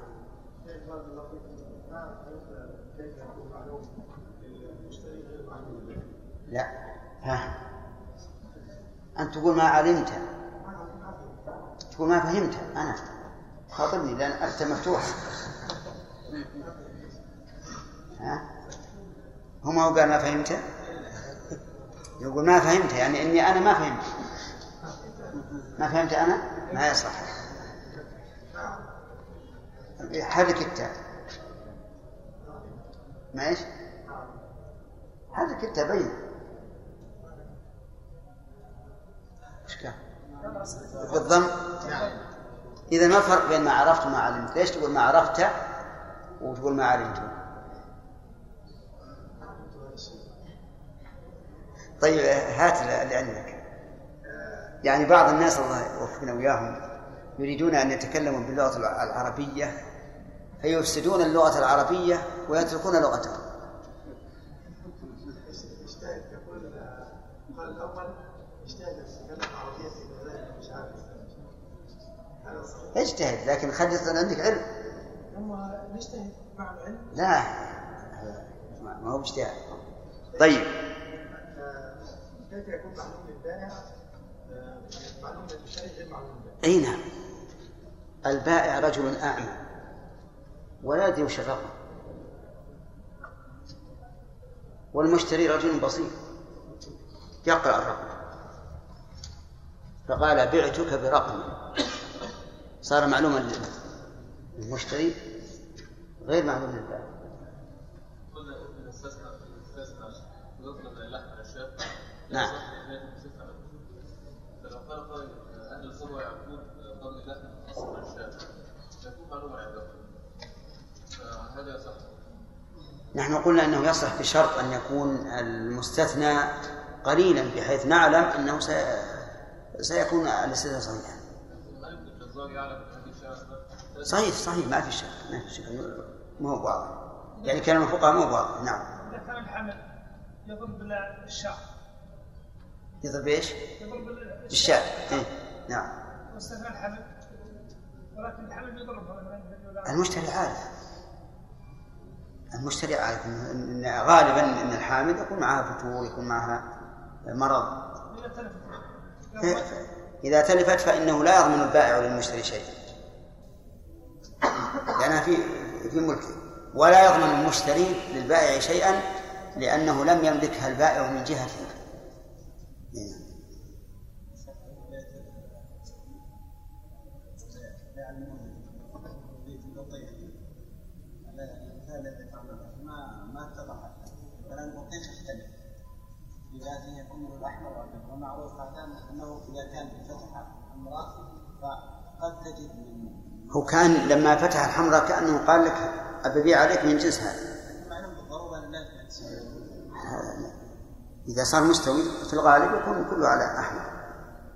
لا. ها. أنت تقول ما علمت. تقول ما فهمت. أنا. خاطبني لأن أنت مفتوح. ها؟ هو ما هو قال ما فهمت؟ يقول ما فهمت يعني إني أنا ما فهمت. ما فهمت أنا ما يصح حرك التاء ما إيش؟ حرك التاء بين إيش كان؟ بالضم إذا ما الفرق بين ما عرفت وما علمت؟ ليش تقول ما عرفت وتقول ما علمت؟ طيب هات اللي عندك يعني بعض الناس الله يوفقنا وياهم يريدون أن يتكلموا باللغة العربية فيفسدون اللغة العربية ويتركون لغتهم. اجتهد لكن خلي يصير عندك علم. نجتهد مع العلم لا ما هو اجتهاد. طيب. كيف يكون معلوم للبائع أي نعم. البائع رجل أعمى. ولا يدري وش الرقم. والمشتري رجل بسيط. يقرأ الرقم. فقال بعتك برقم. صار معلوما للمشتري غير معلوم للبائع. نعم. نحن قلنا أنه يصح بشرط أن يكون المستثنى قليلا بحيث نعلم أنه سيكون الاستثناء صحيحا. صحيح صحيح ما في شك ما في شك ما هو واضح. يعني كلام الفقهاء مو واضح نعم إذا كان الحمل يضرب الشاة يضرب إيش؟ يضرب بالشاة إيه؟ نعم واستثنى الحمل ولكن الحمل مثلا المشتري عارف المشتري عارف إن- غالبا إن الحامل يكون معها فتور يكون معها مرض. إذا تلفت فإنه لا يضمن البائع للمشتري شيئا. لأنها في في ملكه ولا يضمن المشتري للبائع شيئا لأنه لم يملكها البائع من جهته هو كان لما فتح الحمراء كأنه قال لك أبيع عليك من جنس هذا لا هذا- إذا صار مستوي في الغالب يكون كله على أحمر.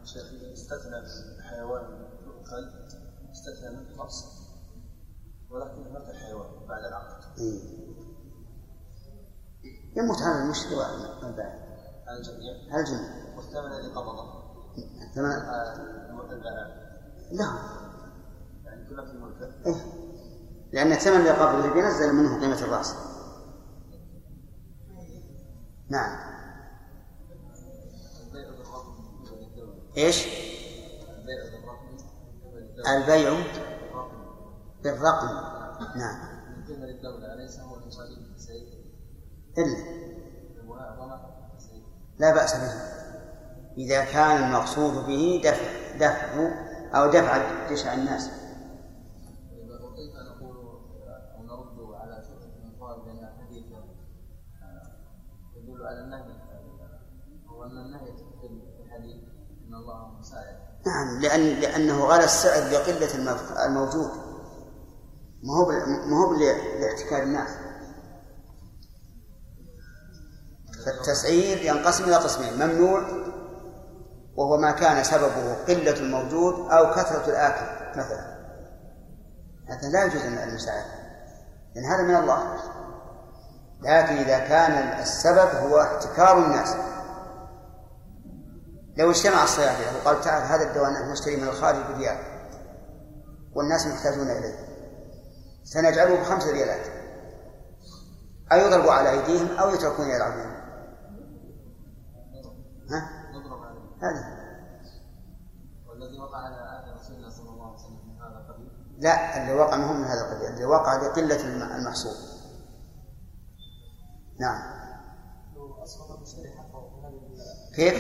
شيخ استثنى الحيوان يؤكل استثنى من النص ولكن مات الحيوان بعد. العقد إيه. يموت على المشتري والبائع على الجميع. على الجميع والثمن الذي قبضه ثمن البائع له يعني كله في ملكه إيه؟ لأن الثمن اللي قبله بينزل منه قيمة الرأس. نعم. إيش؟ البيع بالرقم. نعم. إلا. لا بأس به. إذا كان المقصود به دفع دفع أو دفع جشع الناس. على النهي. أو أن النهي في الحديث. أن الله مساعد. نعم لأن لأنه غلى السعر لقلة الموجود. ما هو ما هو لاحتكار الناس. فالتسعير ينقسم إلى قسمين. ممنوع وهو ما كان سببه قلة الموجود أو كثرة الآكل مثلا. هذا لا يجوز أن المساعدة لأن هذا من الله. لكن إذا كان السبب هو احتكار الناس. لو اجتمع الصيادلة وقال تعال هذا الدواء نحن نشتري من الخارج بريال والناس محتاجون إليه سنجعله بخمس ريالات. أيضربوا على أيديهم أو يتركون يلعبون. ها؟ هذا. والذي وقع على عهد رسول الله صلى الله عليه وسلم من هذا القبيل؟ لا اللي وقع ما هو من هذا القبيل اللي وقع لقلة الم- المحصول. نعم. لو أسقط المشتري حقه كيف؟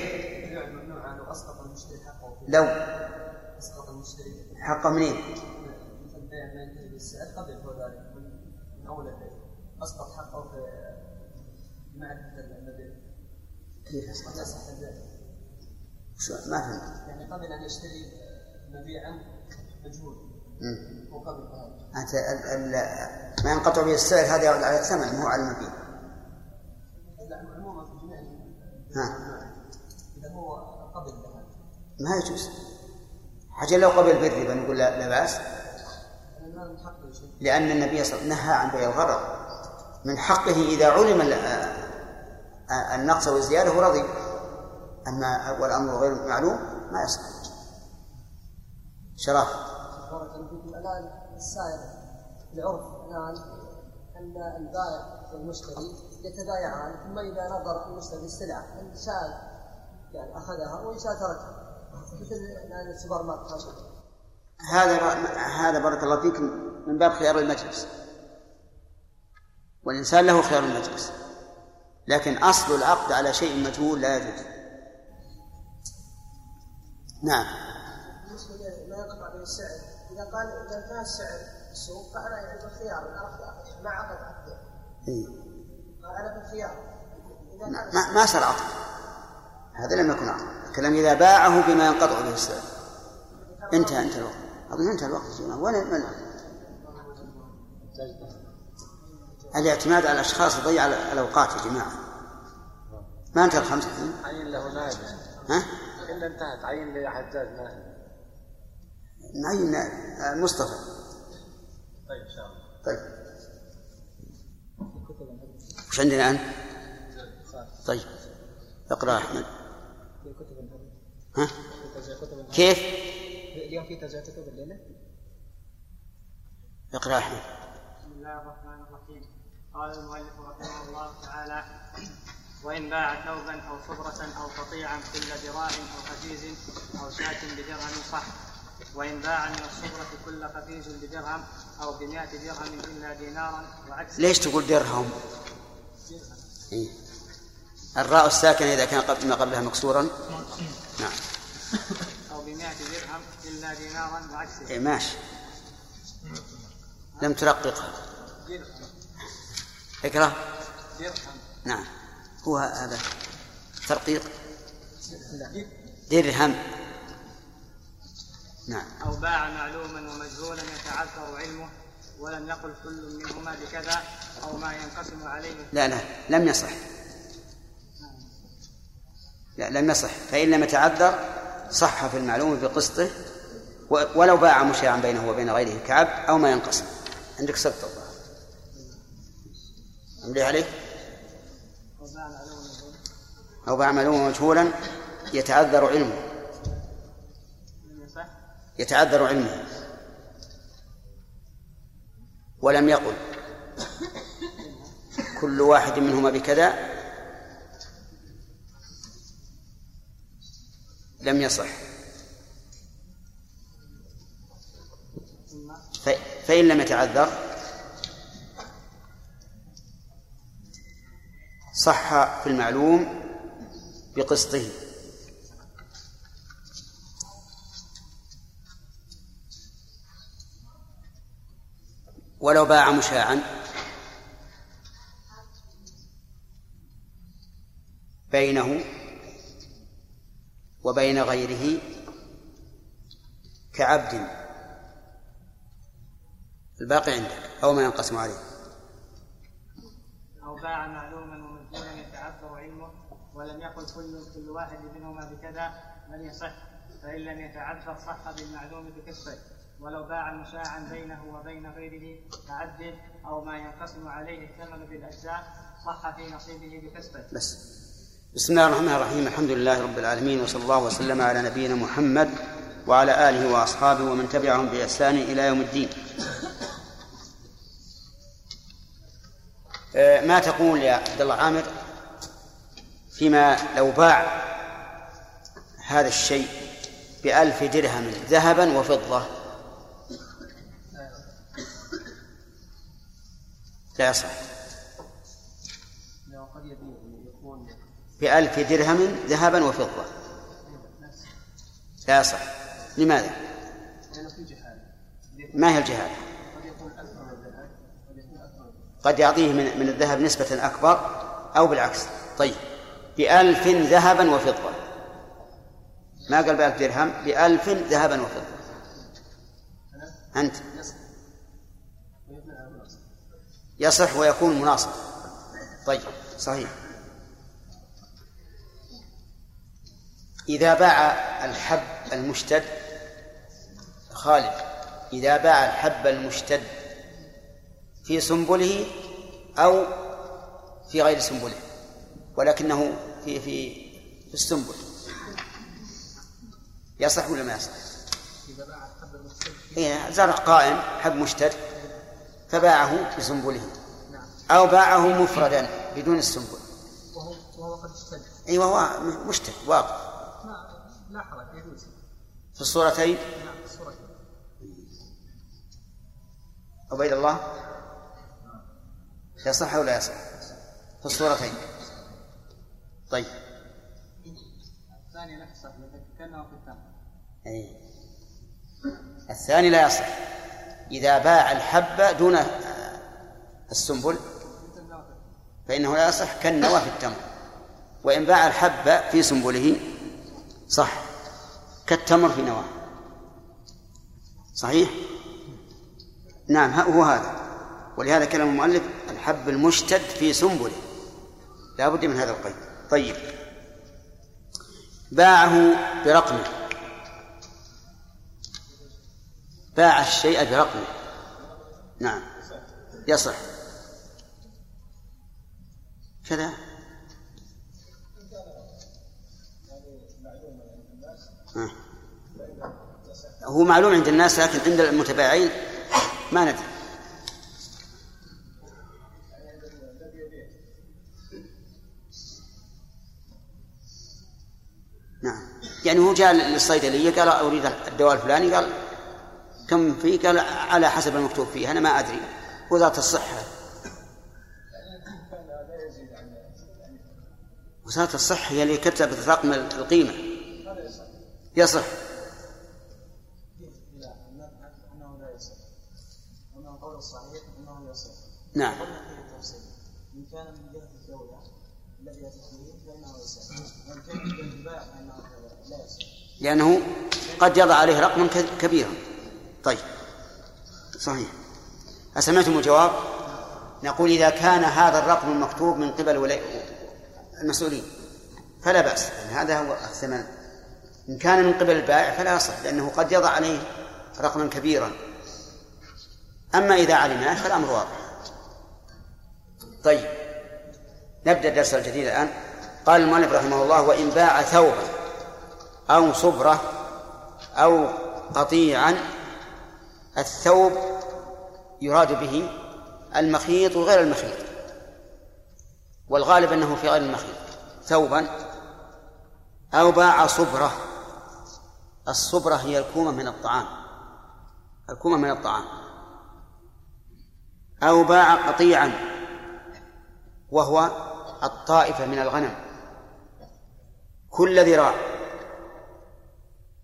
لو أسقط المشتري حقه. لو. أسقط المشتري. حقه منين؟ مثل بيع ما ينتهي بالسعر يكون ذلك من أول البيع. أسقط حقه في معرفه المبيع. كيف أصلاً؟ يصح البيع. شو ما فهمت. يعني قبل أن يشتري مبيعا مجهول. مم. وقبل هذا ال- ال- ما ينقطع به السعر هذا على الثمن مو على المبيع. ها إذا هو قبل هذا ما يجوز. حاجة لو قبل بالربا نقول لا, لا بأس. لأن النبي صلى الله عليه وسلم نهى عن بيع الغرر من حقه إذا علم ال- النقص والزيادة هو رضي. أما والأمر غير معلوم ما يصح. شرف. بارك الله السائر العرف الآن أن البائع والمشتري يتبايعان ثم إذا نظر المشتري السلعه إن شاء يعني أخذها وإن شاء تركها. مثل الان السوبر ماركت هذا. هذا بارك الله فيك من باب خيار المجلس. والإنسان له خيار المجلس. لكن أصل العقد على شيء مجهول لا يجوز. نعم. بالنسبة لي ما ينقطع به السعر. إذا قال إذا كان السعر السوق فأنا يعني اخذ ما عقد. ما, ما صار عقد هذا لم يكن عقد الكلام إذا باعه بما ينقطع به السعر انتهى انتهى الوقت. أظن انتهى الوقت وين من الاعتماد على الأشخاص يضيع الأوقات يا جماعة. ما انتهى الخمس الحين عين له نائب ها؟ إلا انتهت. عين لحجاج نائب نعين آه، مصطفى. طيب إن شاء الله. طيب. وش عندنا الآن؟ طيب اقرأ أحمد ها؟ كيف؟ اليوم في توزيع كتب الليلة؟ اقرأ أحمد بسم الله الرحمن الرحيم قال المؤلف رحمه الله تعالى وإن باع ثوبا أو صبرة أو قطيعا كل ذراع أو حفيز أو شاة بدرهم صح وإن باع من الصبرة كل قفيز بدرهم أو بمائة درهم إلا دينارا وعكس ليش تقول درهم؟ إيه؟ الراء الساكنة إذا كان قبل ما قبلها مكسورا. نعم. أو بمائة درهم إلا دينارا وعكسه. إيه ماشي. لم ترققها. درهم. اقرأ. درهم. نعم. هو هذا. ترقيق. درهم. نعم. أو باع معلوما ومجهولا يتعذر علمه. ولم يقل كل منهما بكذا أو ما ينقسم عليه. لا لا لم يصح. لا لم يصح. فإن لم يتعذر صح في المعلوم بقسطه ولو باع مشاعا بينه وبين غيره كعبد أو ما ينقسم. عندك سبت الظاهر أملي عليه أو باع معلوما مجهولا يتعذر علمه. يتعذر علمه. ولم يقل. كل واحد منهما بكذا لم يصح. فإن لم يتعذر صح في المعلوم بقسطه. ولو باع مشاعا. بينه وبين غيره كعبد. الباقي عندك أو ما ينقسم عليه. أو باع معلوما ومجهولا يتعذر علمه ولم يقل كل كل واحد منهما بكذا لم يصح؟ فإن لم يتعذر صح بالمعلوم بكسبه ولو باع مشاعا بينه وبين غيره كعد أو ما ينقسم عليه الثمن بالأجزاء صح في نصيبه بكسبه. بس. بسم الله الرحمن الرحيم. الحمد لله رب العالمين وصلى الله وسلم على نبينا محمد وعلى آله وأصحابه ومن تبعهم بإحسان إلى يوم الدين. آه، ما تقول يا عبد الله عامر فيما لو باع هذا الشيء بألف درهم ذهبا وفضة؟ لا يصح. بألف درهم ذهبا وفضة. لا يصح. لماذا؟ ما هي الجهالة؟ قد يعطيه من, من الذهب نسبة أكبر أو بالعكس. طيب. بألف ذهبا وفضة. ما قال بألف درهم؟ بألف ذهبا وفضة. أنت. يصح ويكون مناصب. طيب صحيح. إذا باع الحب المشتد خالد إذا باع الحب المشتد في سنبله أو في غير سنبله ولكنه في في في السنبل يصح ولا ما يصح؟ إذا باع الحب إيه زرع قائم حب مشتد. فباعه بسنبله أو باعه مفردا بدون السنبل. وهو قد اشتد أي وهو مشتد واقف ما لا حرج يجوز. في الصورتين؟ نعم الصورة عبيد الله؟ يصح أو لا يصح؟ في الصورتين. طيب. الثاني نفسه كأنه في الثمن أي. الثاني لا يصح. إذا باع الحب دون السنبل فإنه لا يصح كالنوى في التمر. وإن باع الحب في سنبله صح. كالتمر في نواه. صحيح؟ نعم هو هذا. ولهذا كلام المؤلف الحب المشتد في سنبله. لا بد من هذا القيد. طيب. باعه برقمه. باع الشيء برقمه نعم. يصح. كذا. هو معلوم عند الناس لكن عند المتباعين ما ندري. نعم. يعني هو جاء للصيدلية قال أريد الدواء الفلاني قال كم فيه قال على حسب المكتوب فيه أنا ما أدري. وزارة الصحة. وزارة الصحة هي اللي كتبت رقم القيمة. يصح. نعم. إن كان من جهة الدولة فإنه يصح وإن كان من جهة فإنه لا يصح لأنه قد يضع عليه رقما كبيرا طيب. صحيح. أسمعتم الجواب؟ نقول إذا كان هذا الرقم المكتوب من قبل المسؤولين فلا بأس. يعني هذا هو الثمن إن كان من قبل البائع فلا يصح لأنه قد يضع عليه رقما كبيرا. أما إذا علمناه فالأمر واضح. طيب. نبدأ الدرس الجديد الآن. قال المؤلف رحمه الله وإن باع ثوبا أو صبرة أو قطيعا الثوب يراد به المخيط وغير المخيط. والغالب أنه في غير المخيط. ثوبا أو باع صبرة. الصبرة هي الكومة من الطعام. الكومة من الطعام. أو باع قطيعا وهو الطائفة من الغنم. كل ذراع.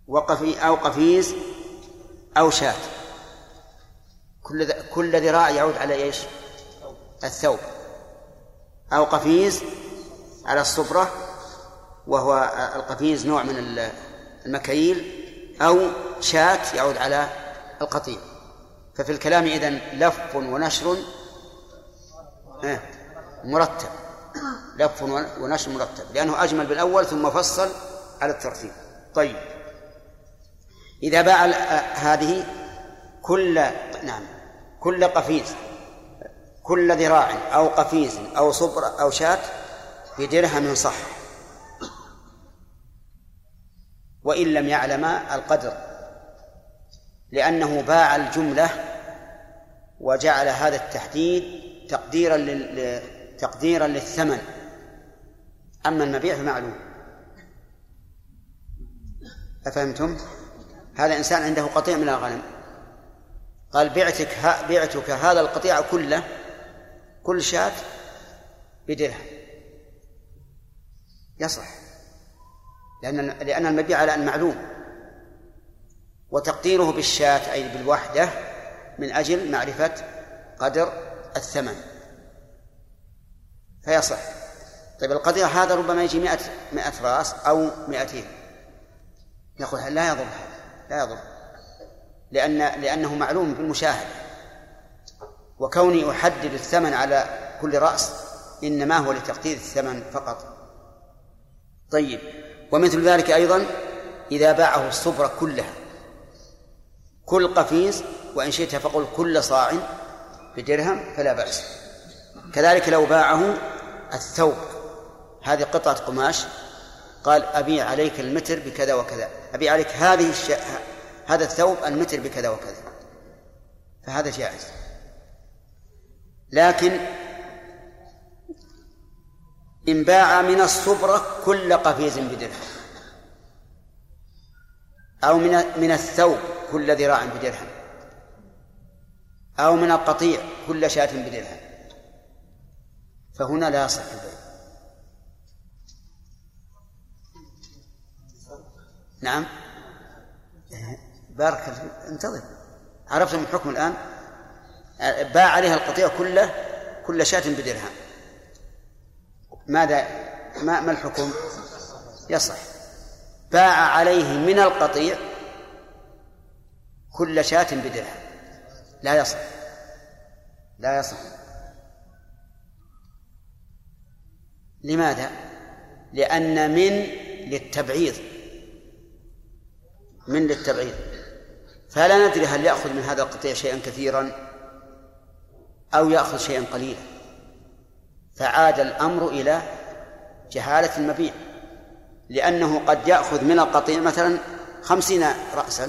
وقفي أو قفيز أو شاة. كل كل ذراع يعود على إيش؟ الثوب. أو قفيز على الصبرة وهو القفيز نوع من المكاييل أو شاة يعود على القطيع. ففي الكلام إذن لف ونشر مرتب. لف ونشر مرتب لأنه أجمل بالأول ثم فصل على الترتيب. طيب. إذا باع هذه كل نعم. كل قفيز كل ذراع أو قفيز أو صبر أو شاة بدرهم صح. وإن لم يعلم القدر لأنه باع الجملة وجعل هذا التحديد تقديرا لل... تقديرا للثمن. أما المبيع فمعلوم. أفهمتم؟ هذا إنسان عنده قطيع من الغنم. قال بعتك ها بعتك هذا القطيع كله كل شاة بدرهم. يصح. لأن لأن المبيع على أن معلوم. وتقديره بالشاة أي بالوحدة من أجل معرفة قدر الثمن. فيصح. طيب القطيع هذا ربما يجي مئة مئة راس أو مئتين. يقول لا يضر هذا؟ لا يضر. لأن لأنه معلوم بالمشاهدة وكوني أحدد الثمن على كل رأس إنما هو لتقدير الثمن فقط. طيب ومثل ذلك أيضا إذا باعه الصبرة كلها. كل قفيز وإن شئت فقل كل صاع بدرهم فلا بأس. كذلك لو باعه الثوب. هذه قطعة قماش. قال أبيع عليك المتر بكذا وكذا. أبيع عليك هذه الش... هذا الثوب المتر بكذا وكذا. فهذا جائز. لكن إن باع من الصبرة كل قفيز بدرهم. أو من من الثوب كل ذراع بدرهم. أو من القطيع كل شاة بدرهم. فهنا لا يصح البيع. نعم؟ بارك انتظر. عرفتم الحكم الآن؟ باع عليها القطيع كله كل شاة بدرهم. ماذا ما ما الحكم؟ يصح. باع عليه من القطيع كل شاة بدرهم. لا يصح. لا يصح. لماذا؟ لأن من للتبعيض. من للتبعيض. فلا ندري هل يأخذ من هذا القطيع شيئا كثيرا أو يأخذ شيئا قليلا. فعاد الأمر إلى جهالة المبيع لأنه قد يأخذ من القطيع مثلا خمسين رأسا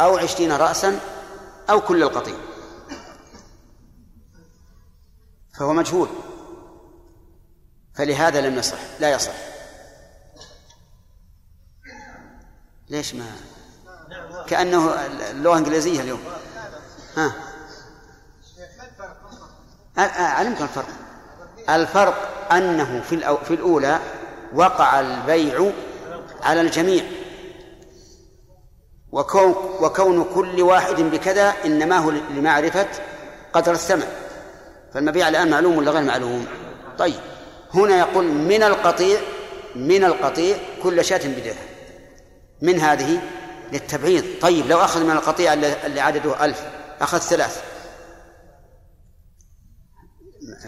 أو عشرين رأسا أو كل القطيع. فهو مجهول. فلهذا لم يصح لا يصح. ليش ما كأنه اللغة الإنجليزية اليوم. ها. علمت الفرق. الفرق أنه في في الأولى وقع البيع على الجميع. وكون وكون كل واحد بكذا إنما هو لمعرفة قدر الثمن فالمبيع الآن معلوم ولا غير معلوم؟ طيب. هنا يقول من القطيع من القطيع كل شاة بدرهم من هذه؟ للتبعيض. طيب لو أخذ من القطيع اللي عدده ألف أخذ ثلاث.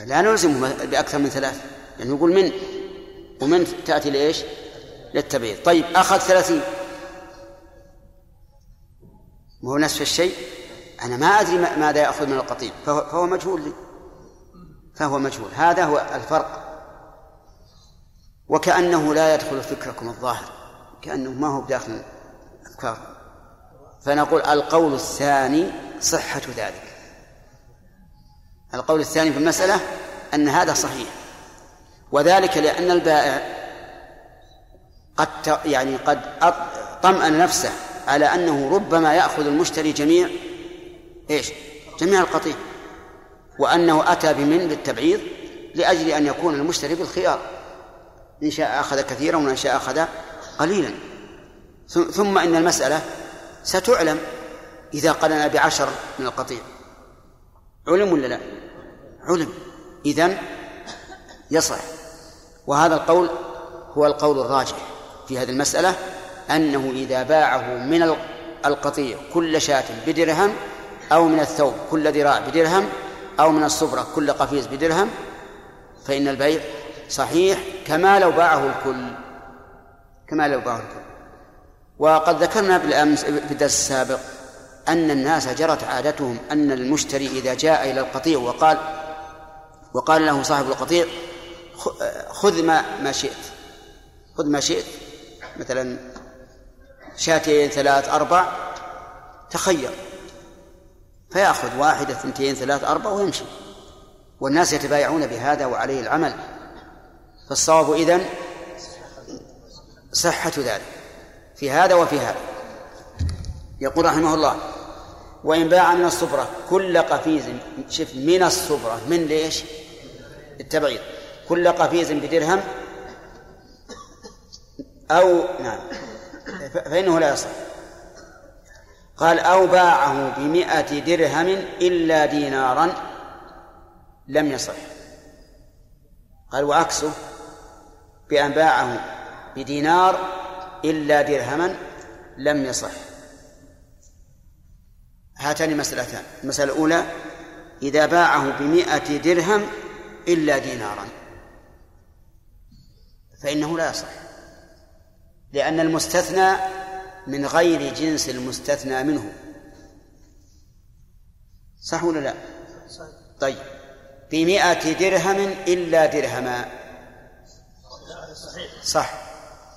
لا نلزمه بأكثر من ثلاث يعني يقول من ومن تأتي لإيش؟ للتبعيض. طيب أخذ ثلاثين. وهو نصف الشيء؟ أنا ما أدري ماذا يأخذ من القطيع. فهو مجهول لي. فهو مجهول. هذا هو الفرق. وكأنه لا يدخل فكركم الظاهر. كأنه ما هو بداخل أفكار فنقول القول الثاني صحة ذلك. القول الثاني في المسألة أن هذا صحيح. وذلك لأن البائع قد يعني قد طمأن نفسه على أنه ربما يأخذ المشتري جميع إيش؟ جميع القطيع. وأنه أتى بمن؟ للتبعيض لأجل أن يكون المشتري بالخيار. إن شاء أخذ كثيرا وإن شاء أخذ قليلا. ثم إن المسألة ستعلم إذا قلنا بعشر من القطيع. علم ولا لا؟ علم. إذن يصح. وهذا القول هو القول الراجح في هذه المسألة أنه إذا باعه من القطيع كل شاة بدرهم أو من الثوب كل ذراع بدرهم أو من الصبرة كل قفيز بدرهم فإن البيع صحيح كما لو باعه الكل. كما لو باعه الكل. وقد ذكرنا بالأمس في الدرس السابق أن الناس جرت عادتهم أن المشتري إذا جاء إلى القطيع وقال وقال له صاحب القطيع خذ ما ما شئت خذ ما شئت مثلا شاتين ثلاث أربع تخير. فيأخذ واحدة اثنتين ثلاث أربع ويمشي. والناس يتبايعون بهذا وعليه العمل. فالصواب إذن صحة ذلك. في هذا وفي هذا. يقول رحمه الله وإن باع من الصبرة كل قفيز شف من الصبرة من ليش؟ التبعيض. كل قفيز بدرهم أو نعم. فإنه لا يصح. قال أو باعه بمئة درهم إلا دينارا لم يصح. قال وعكسه بأن باعه بدينار إلا درهما لم يصح. هاتان مسألتان. المسألة الأولى إذا باعه بمئة درهم إلا دينارا. فإنه لا يصح. لأن المستثنى من غير جنس المستثنى منه. صح ولا لا؟ طيب. بمئة درهم إلا درهما. صح.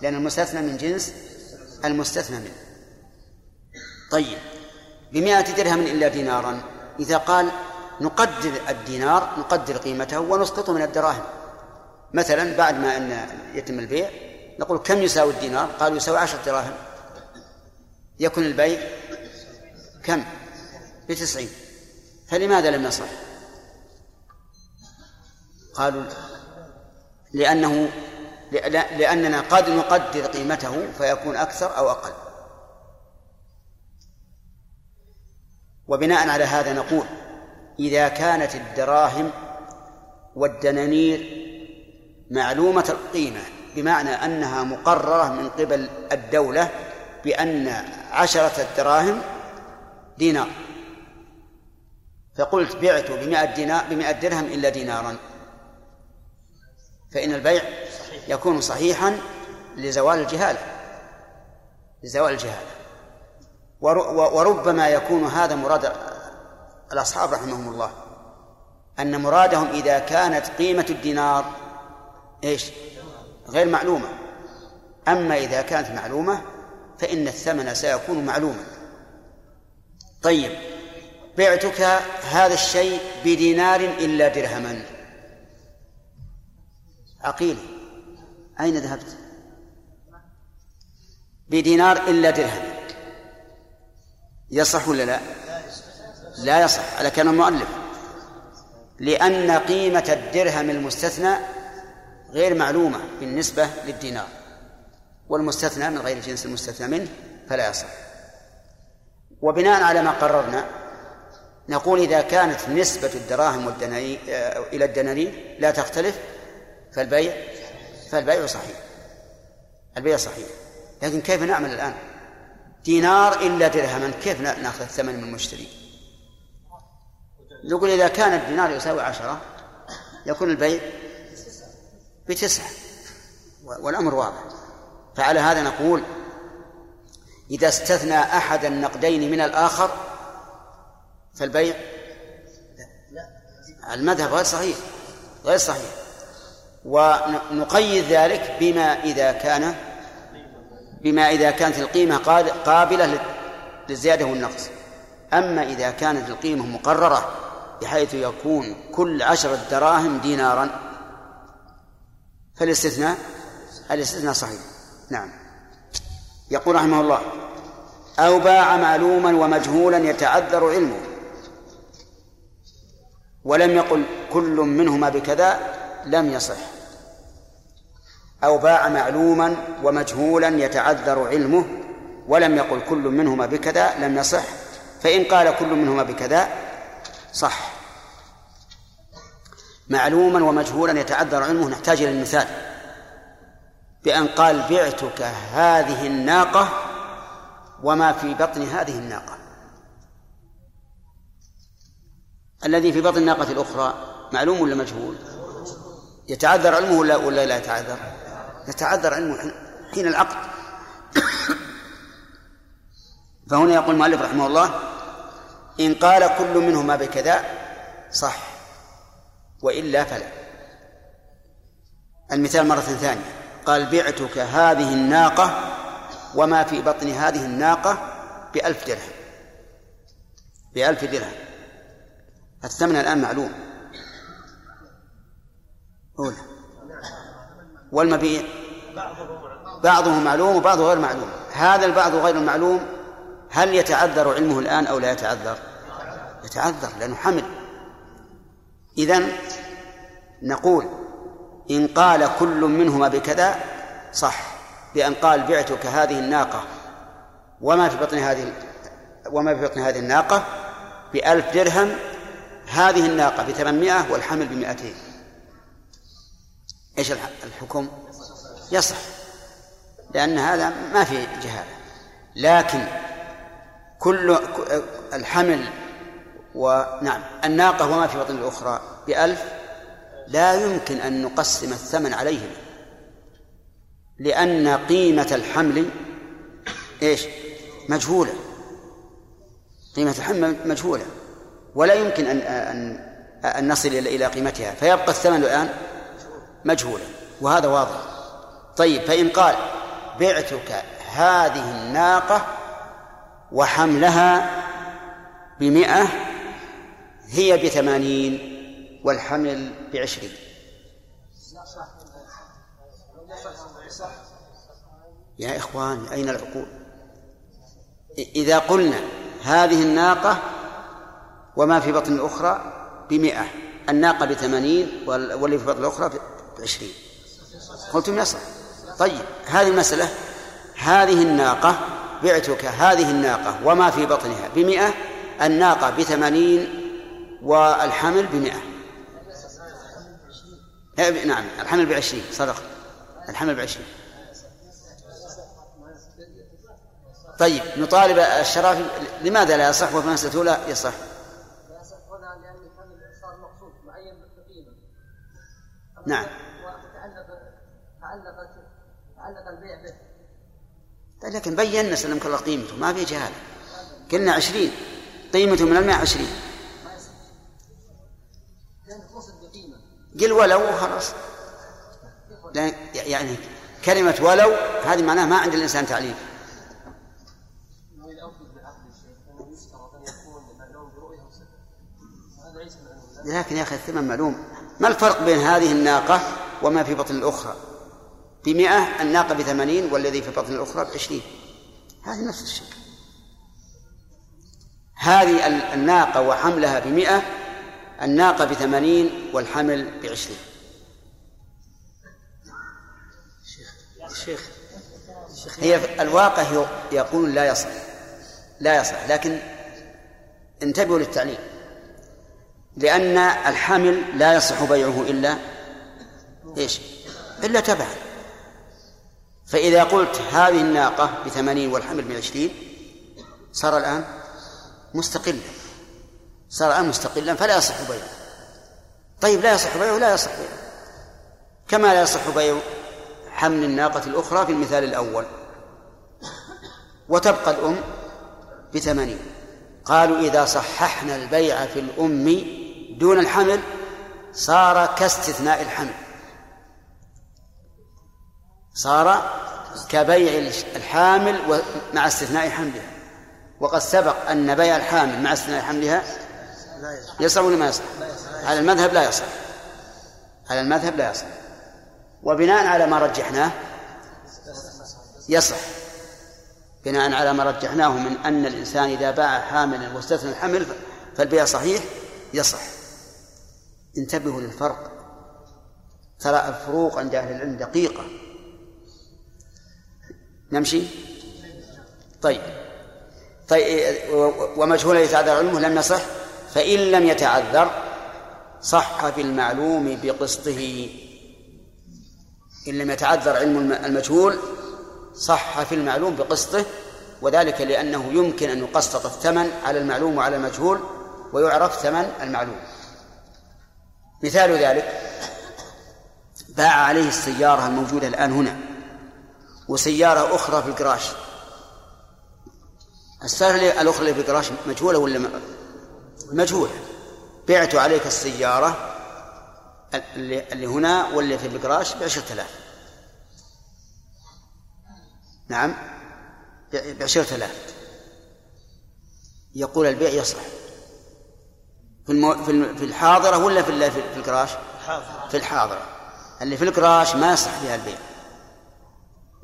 لأن المستثنى من جنس المستثنى منه. طيب بمئة درهم إلا دينارا. إذا قال نقدر الدينار نقدر قيمته ونسقطه من الدراهم. مثلا بعد ما أن يتم البيع نقول كم يساوي الدينار؟ قالوا يساوي عشرة دراهم. يكون البيع كم؟ بتسعين. فلماذا لم يصح؟ قالوا لأنه لأننا قد نقدر قيمته فيكون أكثر أو أقل. وبناء على هذا نقول إذا كانت الدراهم والدنانير معلومة القيمة بمعنى أنها مقررة من قبل الدولة بأن عشرة الدراهم دينار. فقلت بعت بمئة دينار بمئة درهم إلا دينارا. فإن البيع يكون صحيحا لزوال الجهالة. لزوال الجهالة. وربما يكون هذا مراد الأصحاب رحمهم الله. أن مرادهم إذا كانت قيمة الدينار إيش؟ غير معلومة. أما إذا كانت معلومة فإن الثمن سيكون معلوما. طيب بعتك هذا الشيء بدينار إلا درهما. عقيل. أين ذهبت؟ بدينار إلا درهم. يصح ولا لا؟ لا يصح على كلام المؤلف. لأن قيمة الدرهم المستثنى غير معلومة بالنسبة للدينار والمستثنى من غير جنس المستثنى منه فلا يصح. وبناء على ما قررنا نقول إذا كانت نسبة الدراهم والدنانير إلى الدنانير لا تختلف فالبيع فالبيع صحيح. البيع صحيح. لكن كيف نعمل الآن؟ دينار إلا درهما كيف نأخذ الثمن من المشتري؟ نقول إذا كان الدينار يساوي عشرة يكون البيع بتسعة. والأمر واضح. فعلى هذا نقول إذا استثنى أحد النقدين من الآخر فالبيع المذهب غير صحيح. غير صحيح. ونقيد ذلك بما إذا كان بما إذا كانت القيمة قابلة للزيادة والنقص أما إذا كانت القيمة مقررة بحيث يكون كل عشرة دراهم دينارا فالاستثناء الاستثناء صحيح. نعم. يقول رحمه الله أو باع معلوما ومجهولا يتعذر علمه. ولم يقل كل منهما بكذا لم يصح. أو باع معلوما ومجهولا يتعذر علمه ولم يقل كل منهما بكذا لم يصح فإن قال كل منهما بكذا صح. معلوما ومجهولا يتعذر علمه نحتاج إلى المثال بأن قال بعتك هذه الناقة وما في بطن هذه الناقة. الذي في بطن الناقة الأخرى معلوم ولا مجهول؟ يتعذر علمه ولا ولا لا يتعذر؟ يتعذر علمه حين العقد. فهنا يقول المؤلف رحمه الله إن قال كل منهما بكذا صح وإلا فلا. المثال مرة ثانية قال بعتك هذه الناقة وما في بطن هذه الناقة بألف درهم. بألف درهم. الثمن الآن معلوم. أولى والمبيع. بعضه معلوم وبعضه غير معلوم. هذا البعض غير المعلوم هل يتعذر علمه الآن أو لا يتعذر؟ يتعذر لأنه حمل. إذن نقول إن قال كل منهما بكذا صح. بأن قال بعتك هذه الناقة وما في بطن هذه وما في بطن هذه الناقة بألف درهم هذه الناقة بثمانمائة والحمل بمائتين. إيش الحكم؟ يصح لأن هذا ما في جهالة. لكن كل الحمل ونعم الناقة وما في بطن الأخرى بألف لا يمكن أن نقسم الثمن عليهم. لأن قيمة الحمل إيش؟ مجهولة. قيمة الحمل مجهولة. ولا يمكن أن أن أن نصل إلى قيمتها. فيبقى الثمن الآن مجهولا. وهذا واضح. طيب فإن قال بعتك هذه الناقة وحملها بمئة هي بثمانين والحمل بعشرين. يا إخوان أين العقول؟ إذا قلنا هذه الناقة وما في بطن الأخرى بمئة الناقة بثمانين واللي في بطن الأخرى بعشرين. قلتم يصح طيب هذه المسألة هذه الناقة بعتك هذه الناقة وما في بطنها بمئة الناقة بثمانين والحمل بمئة. نعم الحمل بعشرين صدق. الحمل بعشرين. طيب نطالب الشرافي لماذا لا يصح؟ وفي المسألة الأولى يصح؟ نعم. تعلق تعلق البيع به لكن بينا سلمك الله قيمته؟ ما في جهاله قلنا عشرين. قيمته من المئة عشرين قل ولو وخلاص لا- يعني كلمة ولو هذه معناها ما عند الإنسان تعليل لكن يا أخي الثمن معلوم. ما الفرق بين هذه الناقة وما في بطن الأخرى؟ بمئة الناقة بثمانين والذي في بطن الأخرى بعشرين. هذه نفس الشيء. هذه ال- الناقة وحملها بمئة الناقة بثمانين والحمل بعشرين. شيخ هي الواقع يقول لا يصح. لا يصح. لكن انتبهوا للتعليل. لأن الحمل لا يصح بيعه إلا إيش؟ إلا تبعا. فإذا قلت هذه الناقة بثمانين والحمل بعشرين صار الآن مستقلا. صار الآن مستقلا فلا يصح بيعه. طيب لا يصح بيعه لا يصح بيعه. كما لا يصح بيع حمل الناقة الأخرى في المثال الأول. وتبقى الأم بثمانين. قالوا إذا صححنا البيع في الأم دون الحمل صار كاستثناء الحمل. صار كبيع الحامل مع استثناء حملها. وقد سبق أن بيع الحامل مع استثناء حملها يصح ولا ما يصح؟ على المذهب لا يصح. على المذهب لا يصح. وبناء على ما رجحناه يصح. بناء على ما رجحناه من أن الإنسان إذا باع حاملا واستثنى الحمل فالبيع صحيح؟ يصح. انتبهوا للفرق. ترى الفروق عند أهل العلم دقيقة. نمشي؟ طيب. طيب و- ومجهول يتعذر علمه لم يصح؟ فإن لم يتعذر صح في المعلوم بقسطه. إن لم يتعذر علم الم- المجهول صح في المعلوم بقسطه وذلك لأنه يمكن أن يقسط الثمن على المعلوم وعلى المجهول ويعرف ثمن المعلوم. مثال ذلك باع عليه السيارة الموجودة الآن هنا. وسيارة أخرى في الجراج. السيارة الأخرى اللي في الجراج مجهولة ولا مجهولة؟ بعت عليك السيارة اللي, هنا واللي في الجراج بعشرة آلاف. نعم. بعشرة آلاف. يقول البيع يصح في المو... في الحاضرة ولا في في الجراج؟ في الحاضرة. اللي في الجراج ما يصح فيها البيع.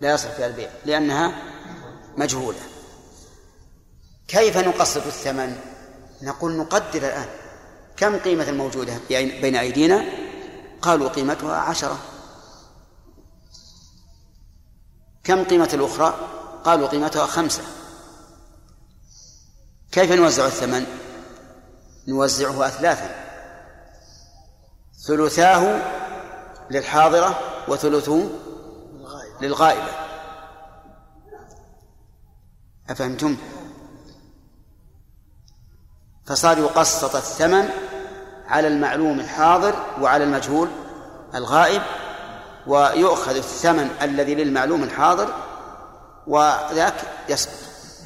لا يصح فيها البيع لأنها مجهولة كيف نقسط الثمن؟ نقول نقدر الآن كم قيمة الموجودة بين أيدينا؟ قالوا قيمتها عشرة كم قيمة الأخرى؟ قالوا قيمتها خمسة كيف نوزع الثمن؟ نوزعه أثلاثا ثلثاه للحاضرة وثلثه للغائبة. أفهمتم؟ فصار يقسط الثمن على المعلوم الحاضر وعلى المجهول الغائب ويؤخذ الثمن الذي للمعلوم الحاضر وذاك يسقط.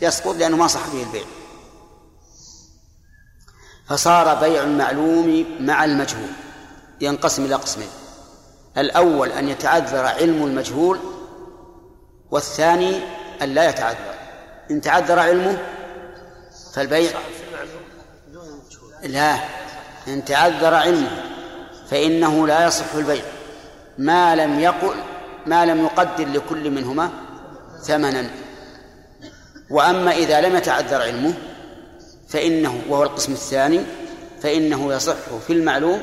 يسقط لأنه ما صح به البيع. فصار بيع المعلوم مع المجهول. ينقسم إلى قسمين. الأول أن يتعذر علم المجهول والثاني أن لا يتعذر. إن تعذر علمه فالبيع لا إن تعذر علمه فإنه لا يصح البيع. ما لم يقل ما لم يقدر لكل منهما ثمنا. وأما إذا لم يتعذر علمه فإنه وهو القسم الثاني فإنه يصح في المعلوم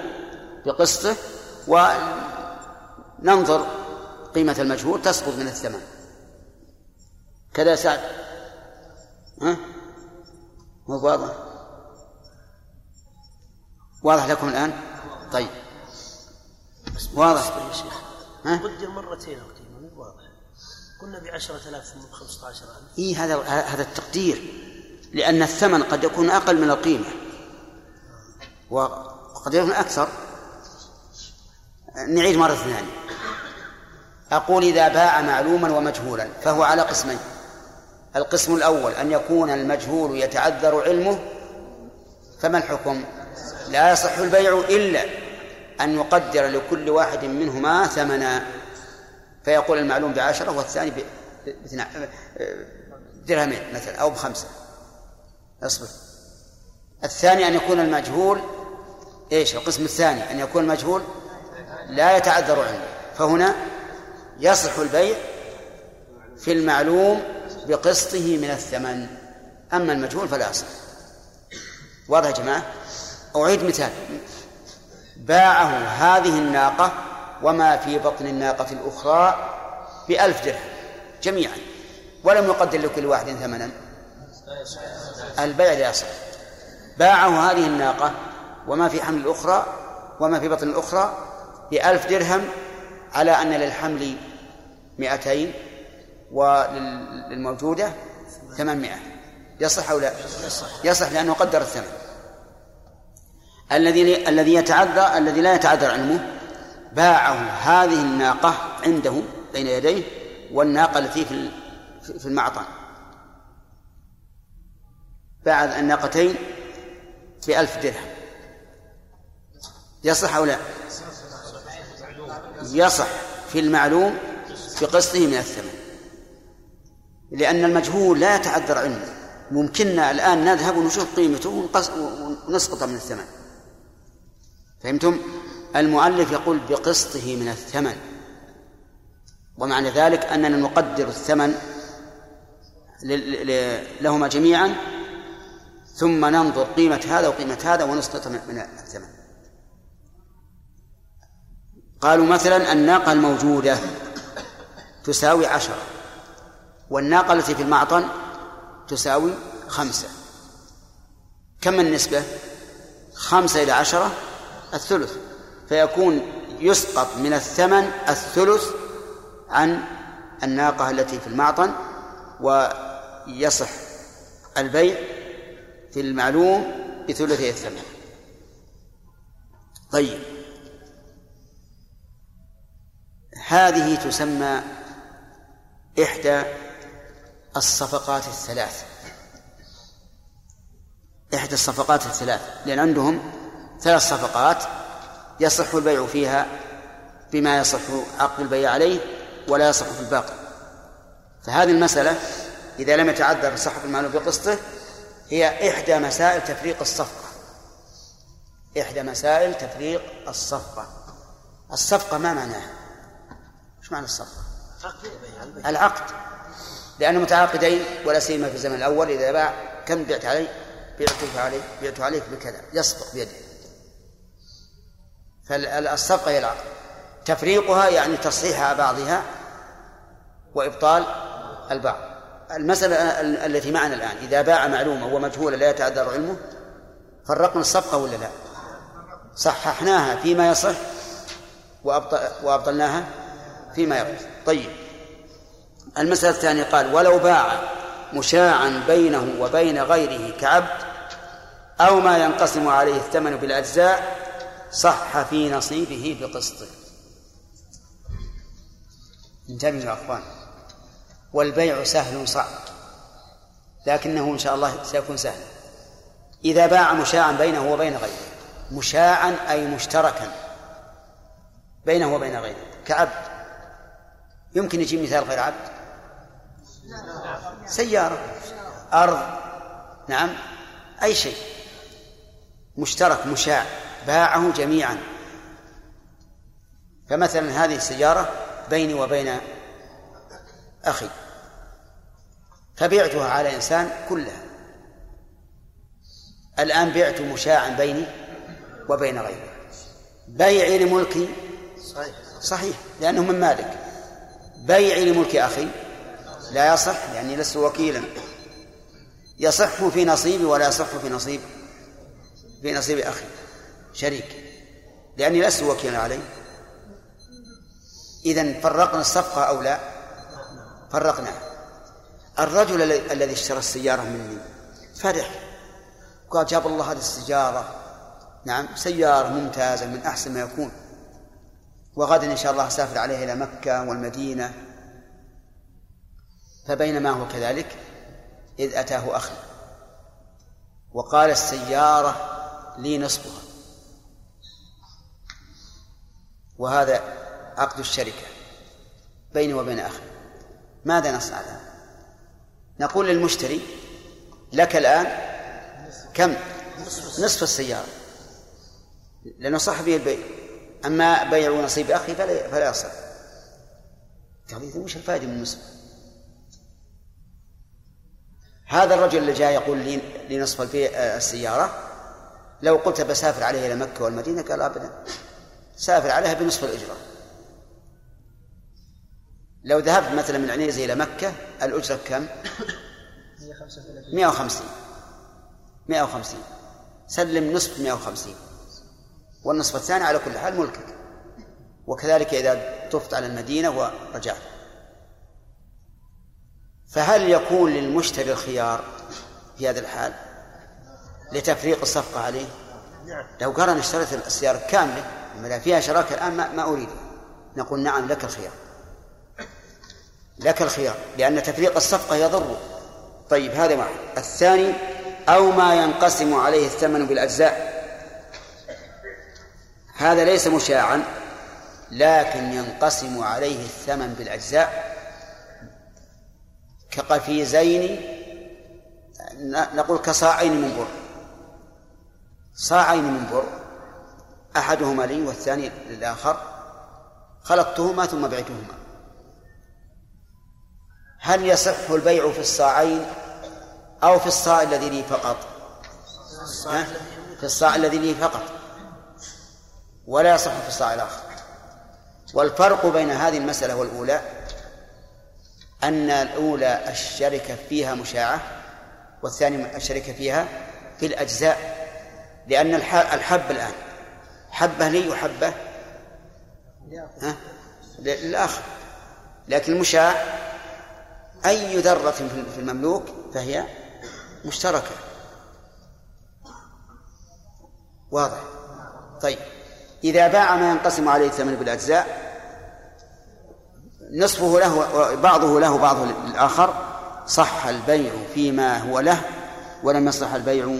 بقسطه. وننظر قيمة المجهول تسقط من الثمن. كذا سعد ها؟ مو واضح. واضح لكم الآن؟ طيب. واضح. يا شيخ. ها؟ قدر مرتين مو واضح. قلنا ب 10000 ثم ب 15000 إيه هذا هذا التقدير. لأن الثمن قد يكون أقل من القيمة. وقد يكون أكثر. نعيد مرة ثانية. أقول إذا باع معلوما ومجهولا فهو على قسمين. القسم الأول أن يكون المجهول يتعذر علمه فما الحكم؟ لا يصح البيع إلا أن يقدر لكل واحد منهما ثمنا. فيقول المعلوم بعشرة والثاني ب- باثنا درهمين مثلا أو بخمسة. أصبر. الثاني أن يكون المجهول إيش؟ القسم الثاني أن يكون المجهول لا يتعذر علمه. فهنا يصح البيع في المعلوم بقسطه من الثمن. أما المجهول فلا يصح واضح يا جماعة؟ أعيد مثال. باعه هذه الناقة وما في بطن الناقة الأخرى بألف درهم جميعا ولم يقدر لكل واحد ثمنا. البيع لا يصح باعه هذه الناقة وما في حمل الأخرى وما في بطن الأخرى بألف درهم على أن للحمل مئتين وللموجودة ثمانمائة. يصح أو لا؟ يصح لأنه قدر الثمن. الذي الذي يتعذر الذي لا يتعذر علمه باعه هذه الناقة عنده بين يديه والناقة التي في في المعطن باع الناقتين بألف درهم. يصح أو لا؟ يصح في المعلوم بقسطه من الثمن. لأن المجهول لا يتعذر علمه ممكننا الآن نذهب ونشوف قيمته ونسقط من الثمن. فهمتم؟ المؤلف يقول بقسطه من الثمن. ومعنى ذلك أننا نقدر الثمن لهما جميعا ثم ننظر قيمة هذا وقيمة هذا ونسقط من الثمن. قالوا مثلا الناقة الموجودة تساوي عشرة. والناقة التي في المعطن تساوي خمسة. كم النسبة؟ خمسة إلى عشرة الثلث. فيكون يسقط من الثمن الثلث عن الناقة التي في المعطن ويصح البيع في المعلوم بثلثي الثمن. طيب. هذه تسمى إحدى الصفقات الثلاث. إحدى الصفقات الثلاث لأن عندهم ثلاث صفقات يصح البيع فيها بما يصح عقد البيع عليه ولا يصح في الباقي. فهذه المسألة إذا لم يتعذر صحة المعلوم بقسطه هي إحدى مسائل تفريق الصفقة. إحدى مسائل تفريق الصفقة. الصفقة ما معناها؟ إيش معنى الصفقة؟ العقد. لأنه متعاقدين ولا سيما في الزمن الأول إذا باع كم بعت علي؟ بعتك عليه بعت عليك بكذا يسبق بيده. فالصفقة هي العقد تفريقها يعني تصحيح بعضها وإبطال البعض. المسألة التي معنا الآن إذا باع معلومة ومجهولة لا يتعذر علمه فرقنا الصفقة ولا لا؟ صححناها فيما يصح وأبطلناها فيما يبطل. طيب. المسألة الثانية قال ولو باع مشاعا بينه وبين غيره كعبد أو ما ينقسم عليه الثمن بالأجزاء صح في نصيبه بقسطه انتبهوا يا أخوان والبيع سهل صعب لكنه إن شاء الله سيكون سهلا إذا باع مشاعا بينه وبين غيره مشاعا أي مشتركا بينه وبين غيره كعبد يمكن يجي مثال غير عبد؟ سيارة أرض نعم أي شيء. مشترك مشاع باعه جميعا. فمثلا هذه السيارة بيني وبين أخي فبعتها على إنسان كلها. الآن بعت مشاعا بيني وبين غيري بيعي لملكي؟ صحيح. لأنه من مالك. بيعي لملك أخي لا يصح لأني لست وكيلا. يصح في نصيبي ولا يصح في نصيب؟ في نصيب أخي شريك. لأني لست وكيلا عليه. إذا فرقنا الصفقة أو لا؟ فرقنا. الرجل الذي اشترى السيارة مني فرح. قال جاب الله هذه السيارة. نعم سيارة ممتازة من أحسن ما يكون. وغدا إن شاء الله أسافر عليها إلى مكة والمدينة. فبينما هو كذلك إذ أتاه أخي وقال السيارة لي نصفها وهذا عقد الشركة بيني وبين أخي ماذا نصنع الآن؟ نقول للمشتري لك الآن كم؟ نصف السيارة لأنه صح به البيع أما بيع نصيب أخي فلا فلا يصح قال وش الفائدة من النصف؟ هذا الرجل اللي جاء يقول لي لنصف السيارة لو قلت بسافر عليه إلى مكة والمدينة قال أبدا. سافر عليها بنصف الأجرة. لو ذهبت مثلا من عنيزة إلى مكة الأجرة كم؟ 150 150 سلم نصف 150 والنصف الثاني على كل حال ملكك. وكذلك إذا طفت على المدينة ورجعت. فهل يكون للمشتري الخيار في هذا الحال لتفريق الصفقة عليه؟ لو قال أنا اشتريت السيارة كاملة ما فيها شراكة الآن ما, ما أريد نقول نعم لك الخيار. لك الخيار لأن تفريق الصفقة يضر. طيب هذا واحد. الثاني أو ما ينقسم عليه الثمن بالأجزاء. هذا ليس مشاعا لكن ينقسم عليه الثمن بالأجزاء. كقفيزين نقول كصاعين من بر. صاعين من بر. أحدهما لي والثاني للآخر. خلطتهما ثم بعتهما. هل يصح البيع في الصاعين أو في الصاع الذي لي فقط؟ في الصاع الذي لي فقط. ولا يصح في الصاع الآخر. والفرق بين هذه المسألة والأولى أن الأولى الشركة فيها مشاعة والثاني الشركة فيها في الأجزاء لأن الحب الآن. حبة لي وحبة. ها؟ للآخر. لكن المشاع أي ذرة في المملوك فهي مشتركة. واضح؟ طيب. إذا باع ما ينقسم عليه الثمن بالأجزاء نصفه له بعضه له بعض للآخر صح البيع فيما هو له ولم يصح البيع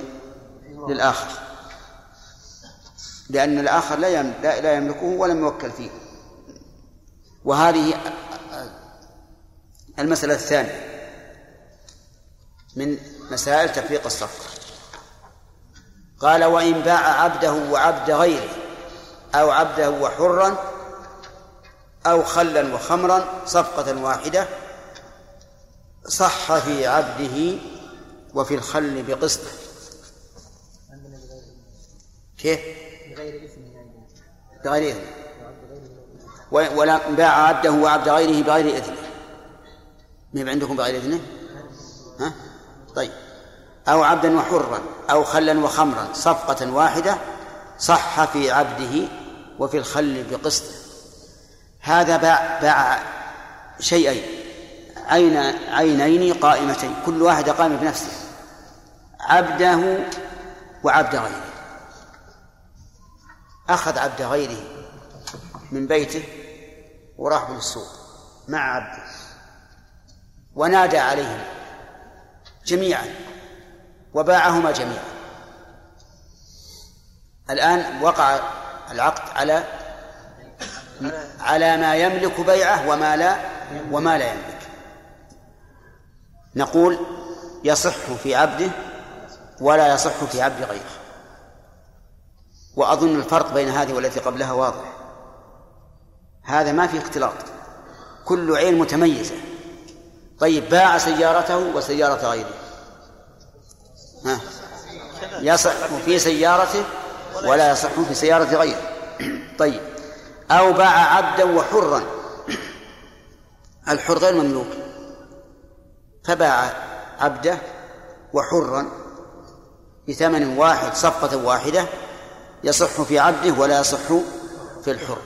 للآخر. لأن الآخر لا لا يملكه ولم يوكل فيه. وهذه المسألة الثانية من مسائل تفريق الصفقة. قال وإن باع عبده وعبد غيره أو عبده وحرا أو خلا وخمرا صفقة واحدة صح في عبده وفي الخل بقسطه كيف؟ بغير إثم بغير إثم ولا باع عبده وعبد غيره بغير إثم ما عندكم بغير إذنه؟ ها؟ طيب أو عبدا وحرا أو خلا وخمرا صفقة واحدة صح في عبده وفي الخل بقسطه هذا باع باع شيئين. عين عينين قائمتين. كل واحدة قائمة بنفسه. عبده وعبد غيره. أخذ عبد غيره من بيته وراح بالسوق مع عبده. ونادى عليهم جميعا وباعهما جميعا. الآن وقع العقد على على ما يملك بيعه وما لا وما لا يملك. نقول يصح في عبده ولا يصح في عبد غيره. وأظن الفرق بين هذه والتي قبلها واضح. هذا ما في اختلاط. كل عين متميزة. طيب باع سيارته وسيارة غيره. ها؟ يصح في سيارته ولا يصح في سيارة غيره. طيب. أو باع عبدا وحرا. الحر غير مملوك. فباع عبده وحرا بثمن واحد صفقة واحدة يصح في عبده ولا يصح في الحر.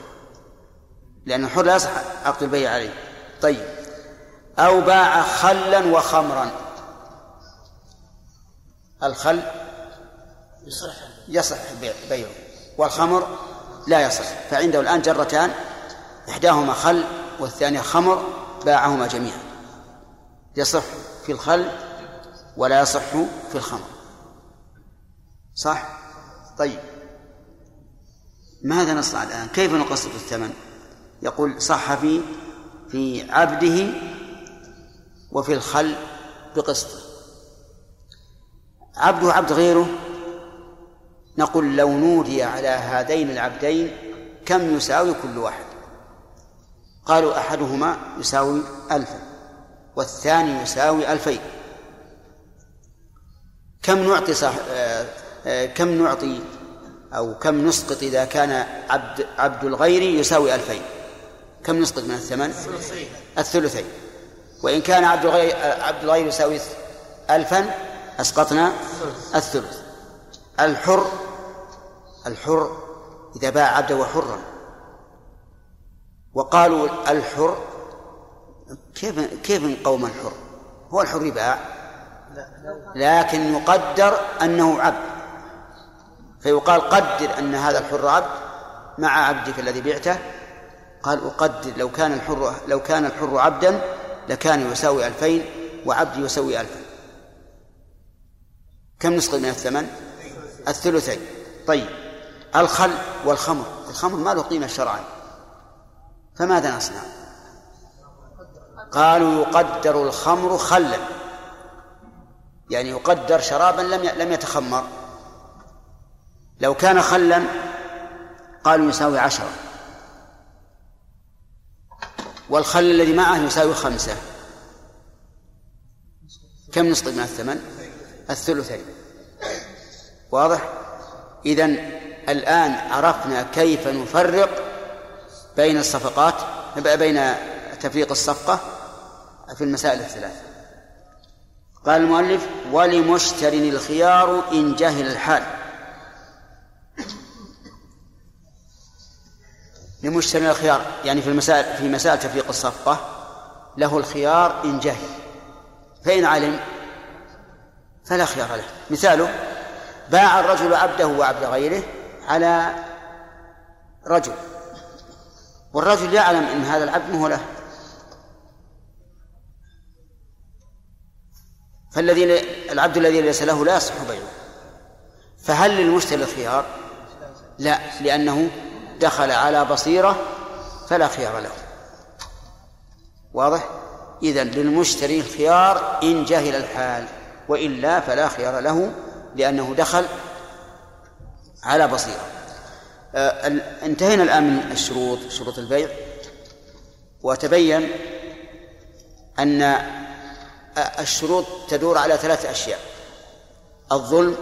لأن الحر لا يصح عقد البيع عليه. طيب. أو باع خلا وخمرا. الخل يصح. يصح بيعه. والخمر لا يصح. فعنده الآن جرتان إحداهما خل والثانية خمر باعهما جميعا. يصح في الخل ولا يصح في الخمر. صح؟ طيب. ماذا نصنع الآن؟ كيف نقسط الثمن؟ يقول صح في في عبده وفي الخل بقسط. عبده عبد غيره؟ نقول لو نودي على هذين العبدين كم يساوي كل واحد؟ قالوا أحدهما يساوي ألفا والثاني يساوي ألفين. كم نعطي صح آه، آه، كم نعطي أو كم نسقط إذا كان عبد عبد الغير يساوي ألفين؟ كم نسقط من الثمن؟ الثلثين. وإن كان عبد الغير عبد الغير يساوي ألفا أسقطنا الثلث. الحر الحر إذا باع عبده حرا. وقالوا الحر كيف كيف نقوم الحر؟ هو الحر يباع لكن يقدر أنه عبد. فيقال قدر أن هذا الحر عبد مع عبدك الذي بعته. قال أقدر لو كان الحر لو كان الحر عبدا لكان يساوي ألفين وعبدي يساوي ألفا كم نسقط من الثمن؟ الثلثين. طيب. الخل والخمر. الخمر ما له قيمة شرعا. فماذا نصنع؟ قالوا يقدر الخمر خلا. يعني يقدر شرابا لم لم يتخمر. لو كان خلا قالوا يساوي عشرة. والخل الذي معه يساوي خمسة. كم نسقط من الثمن؟ الثلثين. واضح؟ إذن الآن عرفنا كيف نفرق بين الصفقات بين تفريق الصفقة في المسائل الثلاث قال المؤلف ولمشتر الخيار إن جهل الحال. لمشتري الخيار يعني في المسائل في مسائل تفريق الصفقة له الخيار إن جهل. فإن علم فلا خيار له. مثاله باع الرجل عبده وعبد غيره على رجل والرجل يعلم إن هذا العبد هو له فالذي العبد الذي ليس له لا يصح بيعه فهل للمشتري الخيار؟ لا لأنه دخل على بصيرة فلا خيار له واضح؟ إذا للمشتري الخيار إن جهل الحال وإلا فلا خيار له لأنه دخل على بصيرة. آه، انتهينا الآن من الشروط شروط البيع. وتبين أن الشروط تدور على ثلاث أشياء الظلم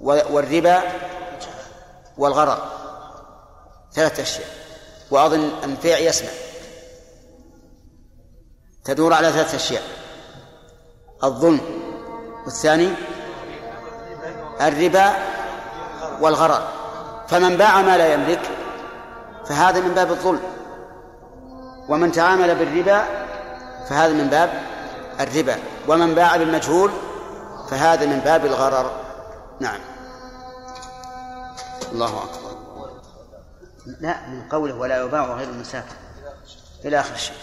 والربا والغرر. ثلاث أشياء. وأظن البيع يسمع. تدور على ثلاث أشياء الظلم والثاني الربا والغرر. فمن باع ما لا يملك فهذا من باب الظلم. ومن تعامل بالربا فهذا من باب الربا. ومن باع بالمجهول فهذا من باب الغرر. نعم. الله أكبر. لا من قوله ولا يباع غير المساكن إلى آخر الشيء.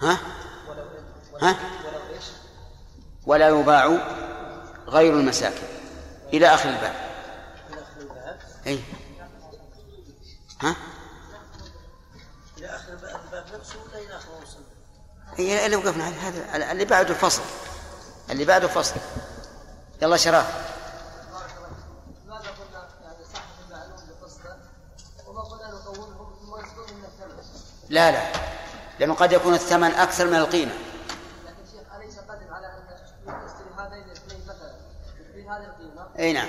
ها؟ ها؟ ولا يباع غير المساكن. إلى آخر الباب. أي ها؟ إلى آخر الباب نفسه ولا إلى آخر هي اللي وقفنا هذا اللي بعده فصل اللي بعده فصل يلا الثمن لا لا. لأنه قد يكون الثمن أكثر من القيمة لكن شيخ أليس قادر على أن يشتري هذين الاثنين مثلا يشتري أي نعم.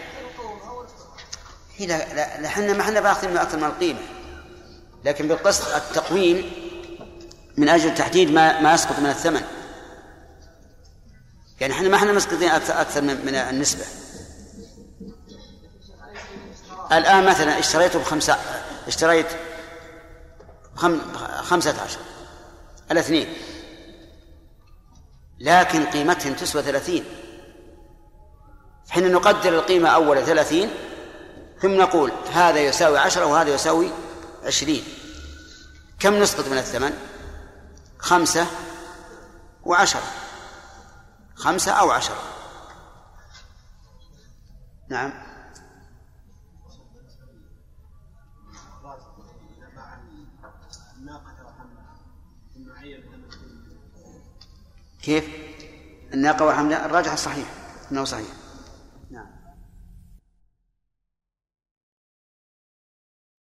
هي لا لا إحنا ما إحنا باخذين أكثر من القيمه لكن بالقسط التقويم من أجل تحديد ما ما يسقط من الثمن. يعني إحنا ما إحنا مسقطين أكثر من, من النسبة. الآن مثلا اشتريته بخمسه اشتريت خم... خمسة عشر الاثنين. لكن قيمتهم تسوى ثلاثين. حين نقدر القيمة أول ثلاثين ثم نقول هذا يساوي عشرة وهذا يساوي عشرين. كم نسقط من الثمن؟ خمسة وعشرة. خمسة أو عشرة. نعم. كيف؟ الناقة وحملها الراجح الصحيح أنه صحيح.